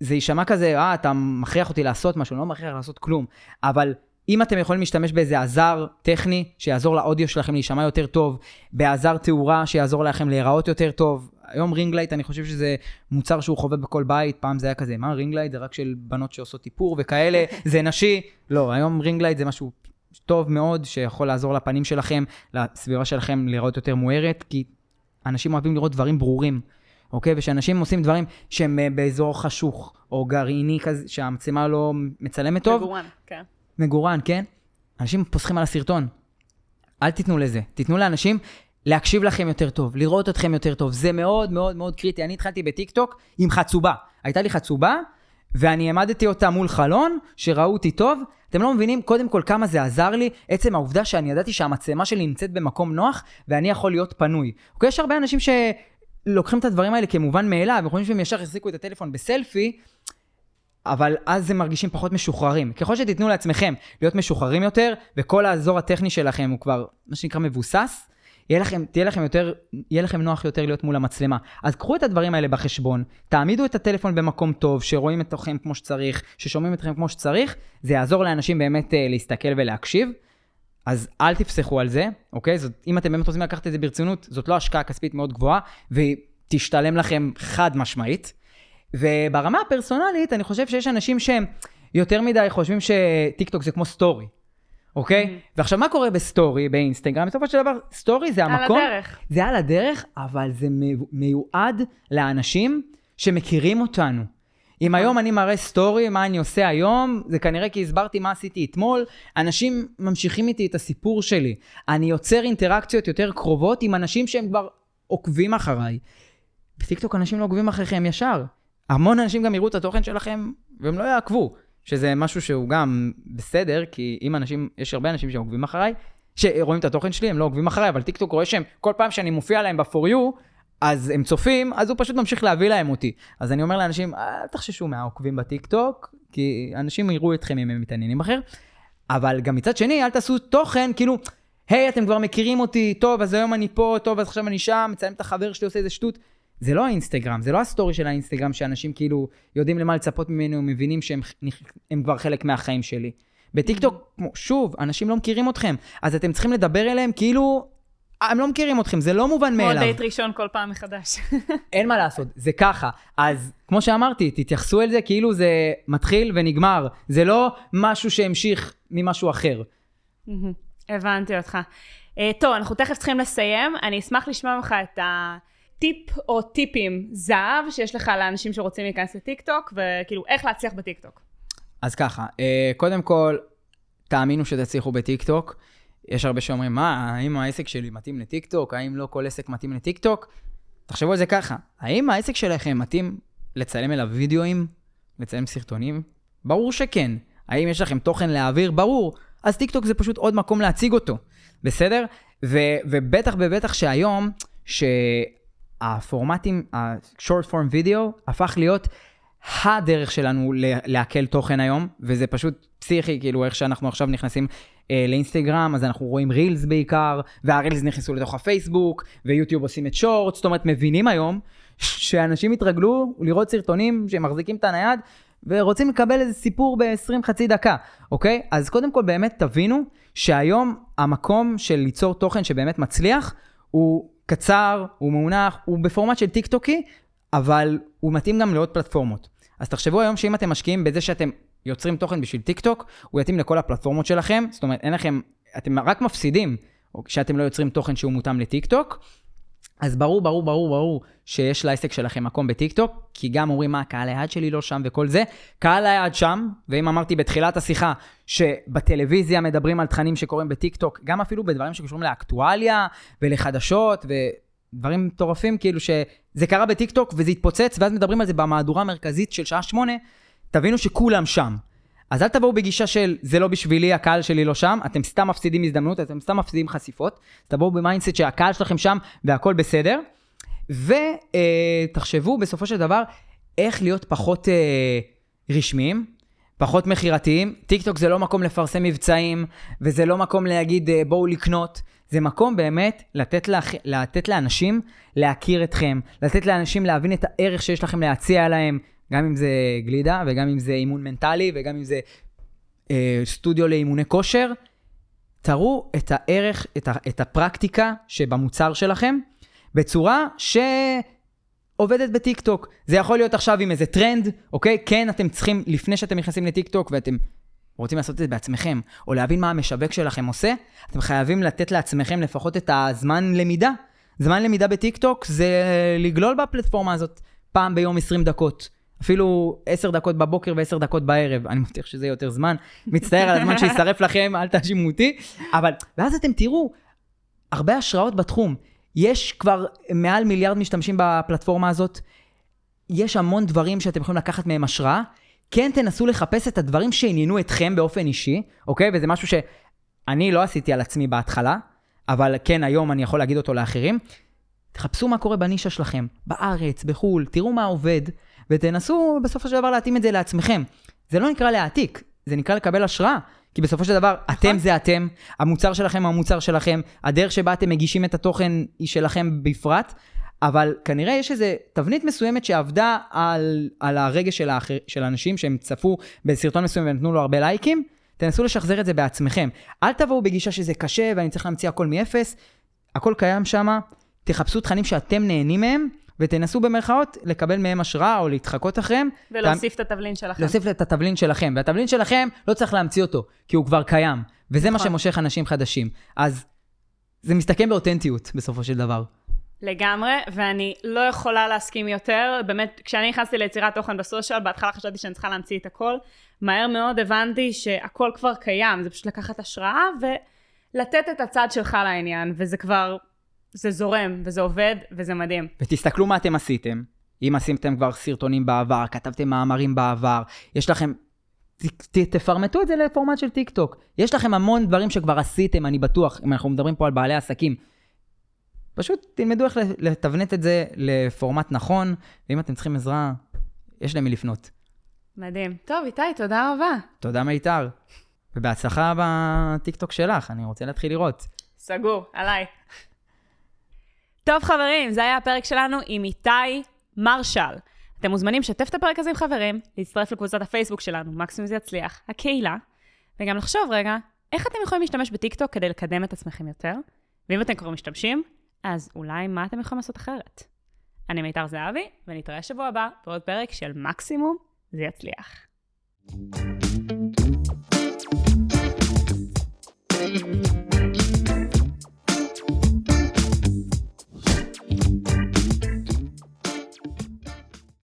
זה יישמע כזה, אה, אתה מכריח אותי לעשות משהו, אני לא מכריח לעשות כלום. אבל אם אתם יכולים להשתמש באיזה עזר טכני שיעזור לאודיו שלכם להישמע יותר טוב, בעזר תאורה שיעזור לכם להיראות יותר טוב, היום ring light אני חושב שזה מוצר שהוא חובה בכל בית, פעם זה היה כזה, מה ring light זה רק של בנות שעושות איפור וכאלה, זה נשי. לא, היום ring light זה משהו טוב מאוד שיכול לעזור לפנים שלכם, לסביבה שלכם להיראות יותר מוארת, כי אנשים אוהבים לראות דברים ברורים. אוקיי? ושאנשים עושים דברים שהם אה, באזור חשוך, או גרעיני כזה, שהמצלמה לא מצלמת טוב. מגורן, כן. מגורן, כן? אנשים פוסחים על הסרטון. אל תיתנו לזה. תיתנו לאנשים להקשיב לכם יותר טוב, לראות אתכם יותר טוב. זה מאוד מאוד מאוד קריטי. אני התחלתי בטיקטוק עם חצובה. הייתה לי חצובה, ואני העמדתי אותה מול חלון, שראו אותי טוב. אתם לא מבינים, קודם כל, כמה זה עזר לי, עצם העובדה שאני ידעתי שהמצלמה שלי נמצאת במקום נוח, ואני יכול להיות פנוי. אוקיי, יש הרבה אנשים שלוקחים את הדברים האלה כמובן מאליו, וחושבים שהם ישר החזיקו את הטלפון בסלפי, אבל אז הם מרגישים פחות משוחררים. ככל שתיתנו לעצמכם להיות משוחררים יותר, וכל האזור הטכני שלכם הוא כבר, מה שנקרא, מבוסס, יהיה לכם, תהיה לכם יותר, יהיה לכם נוח יותר להיות מול המצלמה. אז קחו את הדברים האלה בחשבון, תעמידו את הטלפון במקום טוב, שרואים אתכם כמו שצריך, ששומעים אתכם כמו שצריך, זה יעזור לאנשים באמת uh, להסתכל ולהקשיב. אז אל תפסחו על זה, אוקיי? זאת, אם אתם באמת רוצים לקחת את זה ברצינות, זאת לא השקעה כספית מאוד גבוהה, והיא תשתלם לכם חד משמעית. וברמה הפרסונלית, אני חושב שיש אנשים שהם יותר מדי חושבים שטיקטוק זה כמו סטורי. אוקיי? אהמ. ועכשיו, מה קורה בסטורי, באינסטגרם? בסופו של דבר, סטורי זה המקום... על הדרך. זה על הדרך, אבל זה מיועד לאנשים שמכירים אותנו. אה נכון. היום אני מראה סטורי, מה אני עושה היום, זה כנראה כי הסברתי מה עשיתי אתמול. אנשים ממשיכים איתי את הסיפור שלי. אני יוצר אינטראקציות יותר קרובות עם אנשים שהם כבר עוקבים אחריי. בטיקטוק אנשים לא עוקבים אחריכם ישר. המון אנשים גם יראו את התוכן שלכם והם לא יעקבו. שזה משהו שהוא גם בסדר, כי אם אנשים, יש הרבה אנשים שעוקבים אחריי, שרואים את התוכן שלי, הם לא עוקבים אחריי, אבל טיקטוק רואה שהם, כל פעם שאני מופיע להם ב-for you, אז הם צופים, אז הוא פשוט ממשיך להביא להם אותי. אז אני אומר לאנשים, אל תחששו מהעוקבים בטיקטוק, כי אנשים יראו אתכם אם הם מתעניינים אחר, אבל גם מצד שני, אל תעשו תוכן, כאילו, היי, אתם כבר מכירים אותי, טוב, אז היום אני פה, טוב, אז עכשיו אני שם, מצלם את החבר שלי, עושה איזה שטות. זה לא האינסטגרם, זה לא הסטורי של האינסטגרם שאנשים כאילו יודעים למה לצפות ממנו, מבינים שהם כבר חלק מהחיים שלי. בטיקטוק, שוב, אנשים לא מכירים אתכם, אז אתם צריכים לדבר אליהם כאילו, הם לא מכירים אתכם, זה לא מובן מאליו. כמו דייט ראשון כל פעם מחדש. אין מה לעשות, זה ככה. אז כמו שאמרתי, תתייחסו אל זה כאילו זה מתחיל ונגמר. זה לא משהו שהמשיך ממשהו אחר. הבנתי אותך. אה, טוב, אנחנו תכף צריכים לסיים. אני אשמח לשמוע ממך את ה... טיפ או טיפים זהב שיש לך לאנשים שרוצים להיכנס לטיקטוק, וכאילו איך להצליח בטיקטוק. אז ככה, אה, קודם כל, תאמינו שתצליחו בטיקטוק. יש הרבה שאומרים, מה, האם העסק שלי מתאים לטיקטוק? האם לא כל עסק מתאים לטיקטוק? תחשבו על זה ככה, האם העסק שלכם מתאים לצלם אליו וידאוים? לצלם סרטונים? ברור שכן. האם יש לכם תוכן להעביר? ברור. אז טיקטוק זה פשוט עוד מקום להציג אותו, בסדר? ו- ובטח ובטח שהיום, ש... הפורמטים, ה-short form video, הפך להיות הדרך שלנו לעכל תוכן היום, וזה פשוט פסיכי, כאילו איך שאנחנו עכשיו נכנסים אה, לאינסטגרם, אז אנחנו רואים Reels בעיקר, וה Reels נכנסו לתוך הפייסבוק, ויוטיוב עושים את Shorts, זאת אומרת, מבינים היום שאנשים התרגלו לראות סרטונים שהם מחזיקים את הנייד, ורוצים לקבל איזה סיפור ב-20 חצי דקה, אוקיי? אז קודם כל באמת תבינו שהיום המקום של ליצור תוכן שבאמת מצליח, הוא קצר, הוא מונח, הוא בפורמט של טיק טוקי, אבל הוא מתאים גם לעוד פלטפורמות. אז תחשבו היום שאם אתם משקיעים בזה שאתם יוצרים תוכן בשביל טיק טוק, הוא יתאים לכל הפלטפורמות שלכם, זאת אומרת, אין לכם, אתם רק מפסידים כשאתם לא יוצרים תוכן שהוא מותאם לטיק טוק. אז ברור, ברור, ברור, ברור שיש לעסק שלכם מקום בטיקטוק, כי גם אומרים מה, קהל היעד שלי לא שם וכל זה. קהל היעד שם, ואם אמרתי בתחילת השיחה שבטלוויזיה מדברים על תכנים שקורים בטיקטוק, גם אפילו בדברים שקשורים לאקטואליה ולחדשות ודברים מטורפים, כאילו שזה קרה בטיקטוק וזה התפוצץ, ואז מדברים על זה במהדורה המרכזית של שעה שמונה, תבינו שכולם שם. אז אל תבואו בגישה של זה לא בשבילי, הקהל שלי לא שם, אתם סתם מפסידים הזדמנות, אתם סתם מפסידים חשיפות, תבואו ב mindset שהקהל שלכם שם והכל בסדר, ותחשבו בסופו של דבר איך להיות פחות אה, רשמיים, פחות מכירתיים. טיק טוק זה לא מקום לפרסם מבצעים, וזה לא מקום להגיד אה, בואו לקנות. זה מקום באמת לתת, לאח... לתת לאנשים להכיר אתכם, לתת לאנשים להבין את הערך שיש לכם להציע להם, גם אם זה גלידה, וגם אם זה אימון מנטלי, וגם אם זה אה, סטודיו לאימוני כושר. תראו את הערך, את, ה... את הפרקטיקה שבמוצר שלכם, בצורה שעובדת בטיק טוק. זה יכול להיות עכשיו עם איזה טרנד, אוקיי? כן, אתם צריכים, לפני שאתם נכנסים לטיק טוק ואתם רוצים לעשות את זה בעצמכם, או להבין מה המשווק שלכם עושה, אתם חייבים לתת לעצמכם לפחות את הזמן למידה. זמן למידה בטיק טוק זה לגלול בפלטפורמה הזאת פעם ביום 20 דקות. אפילו 10 דקות בבוקר ו-10 דקות בערב. אני מבטיח שזה יהיה יותר זמן. מצטער על הזמן שישרף לכם, אל תאשימו אותי. אבל, ואז אתם תראו הרבה השראות בתחום. יש כבר מעל מיליארד משתמשים בפלטפורמה הזאת. יש המון דברים שאתם יכולים לקחת מהם השראה. כן תנסו לחפש את הדברים שעניינו אתכם באופן אישי, אוקיי? וזה משהו שאני לא עשיתי על עצמי בהתחלה, אבל כן, היום אני יכול להגיד אותו לאחרים. תחפשו מה קורה בנישה שלכם, בארץ, בחו"ל, תראו מה עובד, ותנסו בסופו של דבר להתאים את זה לעצמכם. זה לא נקרא להעתיק, זה נקרא לקבל השראה. כי בסופו של דבר, נכון. אתם זה אתם, המוצר שלכם הוא המוצר שלכם, הדרך שבה אתם מגישים את התוכן היא שלכם בפרט, אבל כנראה יש איזו תבנית מסוימת שעבדה על, על הרגש של, האחר, של האנשים שהם צפו בסרטון מסוים ונתנו לו הרבה לייקים, תנסו לשחזר את זה בעצמכם. אל תבואו בגישה שזה קשה ואני צריך להמציא הכל מאפס, הכל קיים שם, תחפשו תכנים שאתם נהנים מהם, ותנסו במרכאות לקבל מהם השראה או להתחקות אחריהם. ולהוסיף את התבלין שלכם. להוסיף את התבלין שלכם, והתבלין שלכם לא צריך להמציא אותו, כי הוא כבר קיים, וזה מה נכון. שמושך אנשים חדשים. אז זה מסתכם באותנטיות בסופו של דבר. לגמרי, ואני לא יכולה להסכים יותר. באמת, כשאני נכנסתי ליצירת תוכן בסושיאל, בהתחלה חשבתי שאני צריכה להמציא את הכל. מהר מאוד הבנתי שהכל כבר קיים, זה פשוט לקחת השראה ולתת את הצד שלך לעניין, וזה כבר, זה זורם, וזה עובד, וזה מדהים. ותסתכלו מה אתם עשיתם. אם עשיתם כבר סרטונים בעבר, כתבתם מאמרים בעבר, יש לכם... ת, ת, תפרמטו את זה לפורמט של טיק טוק. יש לכם המון דברים שכבר עשיתם, אני בטוח, אם אנחנו מדברים פה על בעלי עסקים. פשוט תלמדו איך לתבנת את זה לפורמט נכון, ואם אתם צריכים עזרה, יש למי לפנות. מדהים. טוב, איתי, תודה רבה. תודה מיתר. ובהצלחה בטיקטוק שלך, אני רוצה להתחיל לראות. סגור, עליי. טוב חברים, זה היה הפרק שלנו עם איתי מרשל. אתם מוזמנים לשתף את הפרק הזה עם חברים, להצטרף לקבוצת הפייסבוק שלנו, מקסימום זה יצליח, הקהילה, וגם לחשוב רגע, איך אתם יכולים להשתמש בטיקטוק כדי לקדם את עצמכם יותר? ואם אתם כבר משתמשים, אז אולי מה אתם יכולים לעשות אחרת? אני מיתר זהבי, ונתראה שבוע הבא בעוד פרק של מקסימום זה יצליח. thank you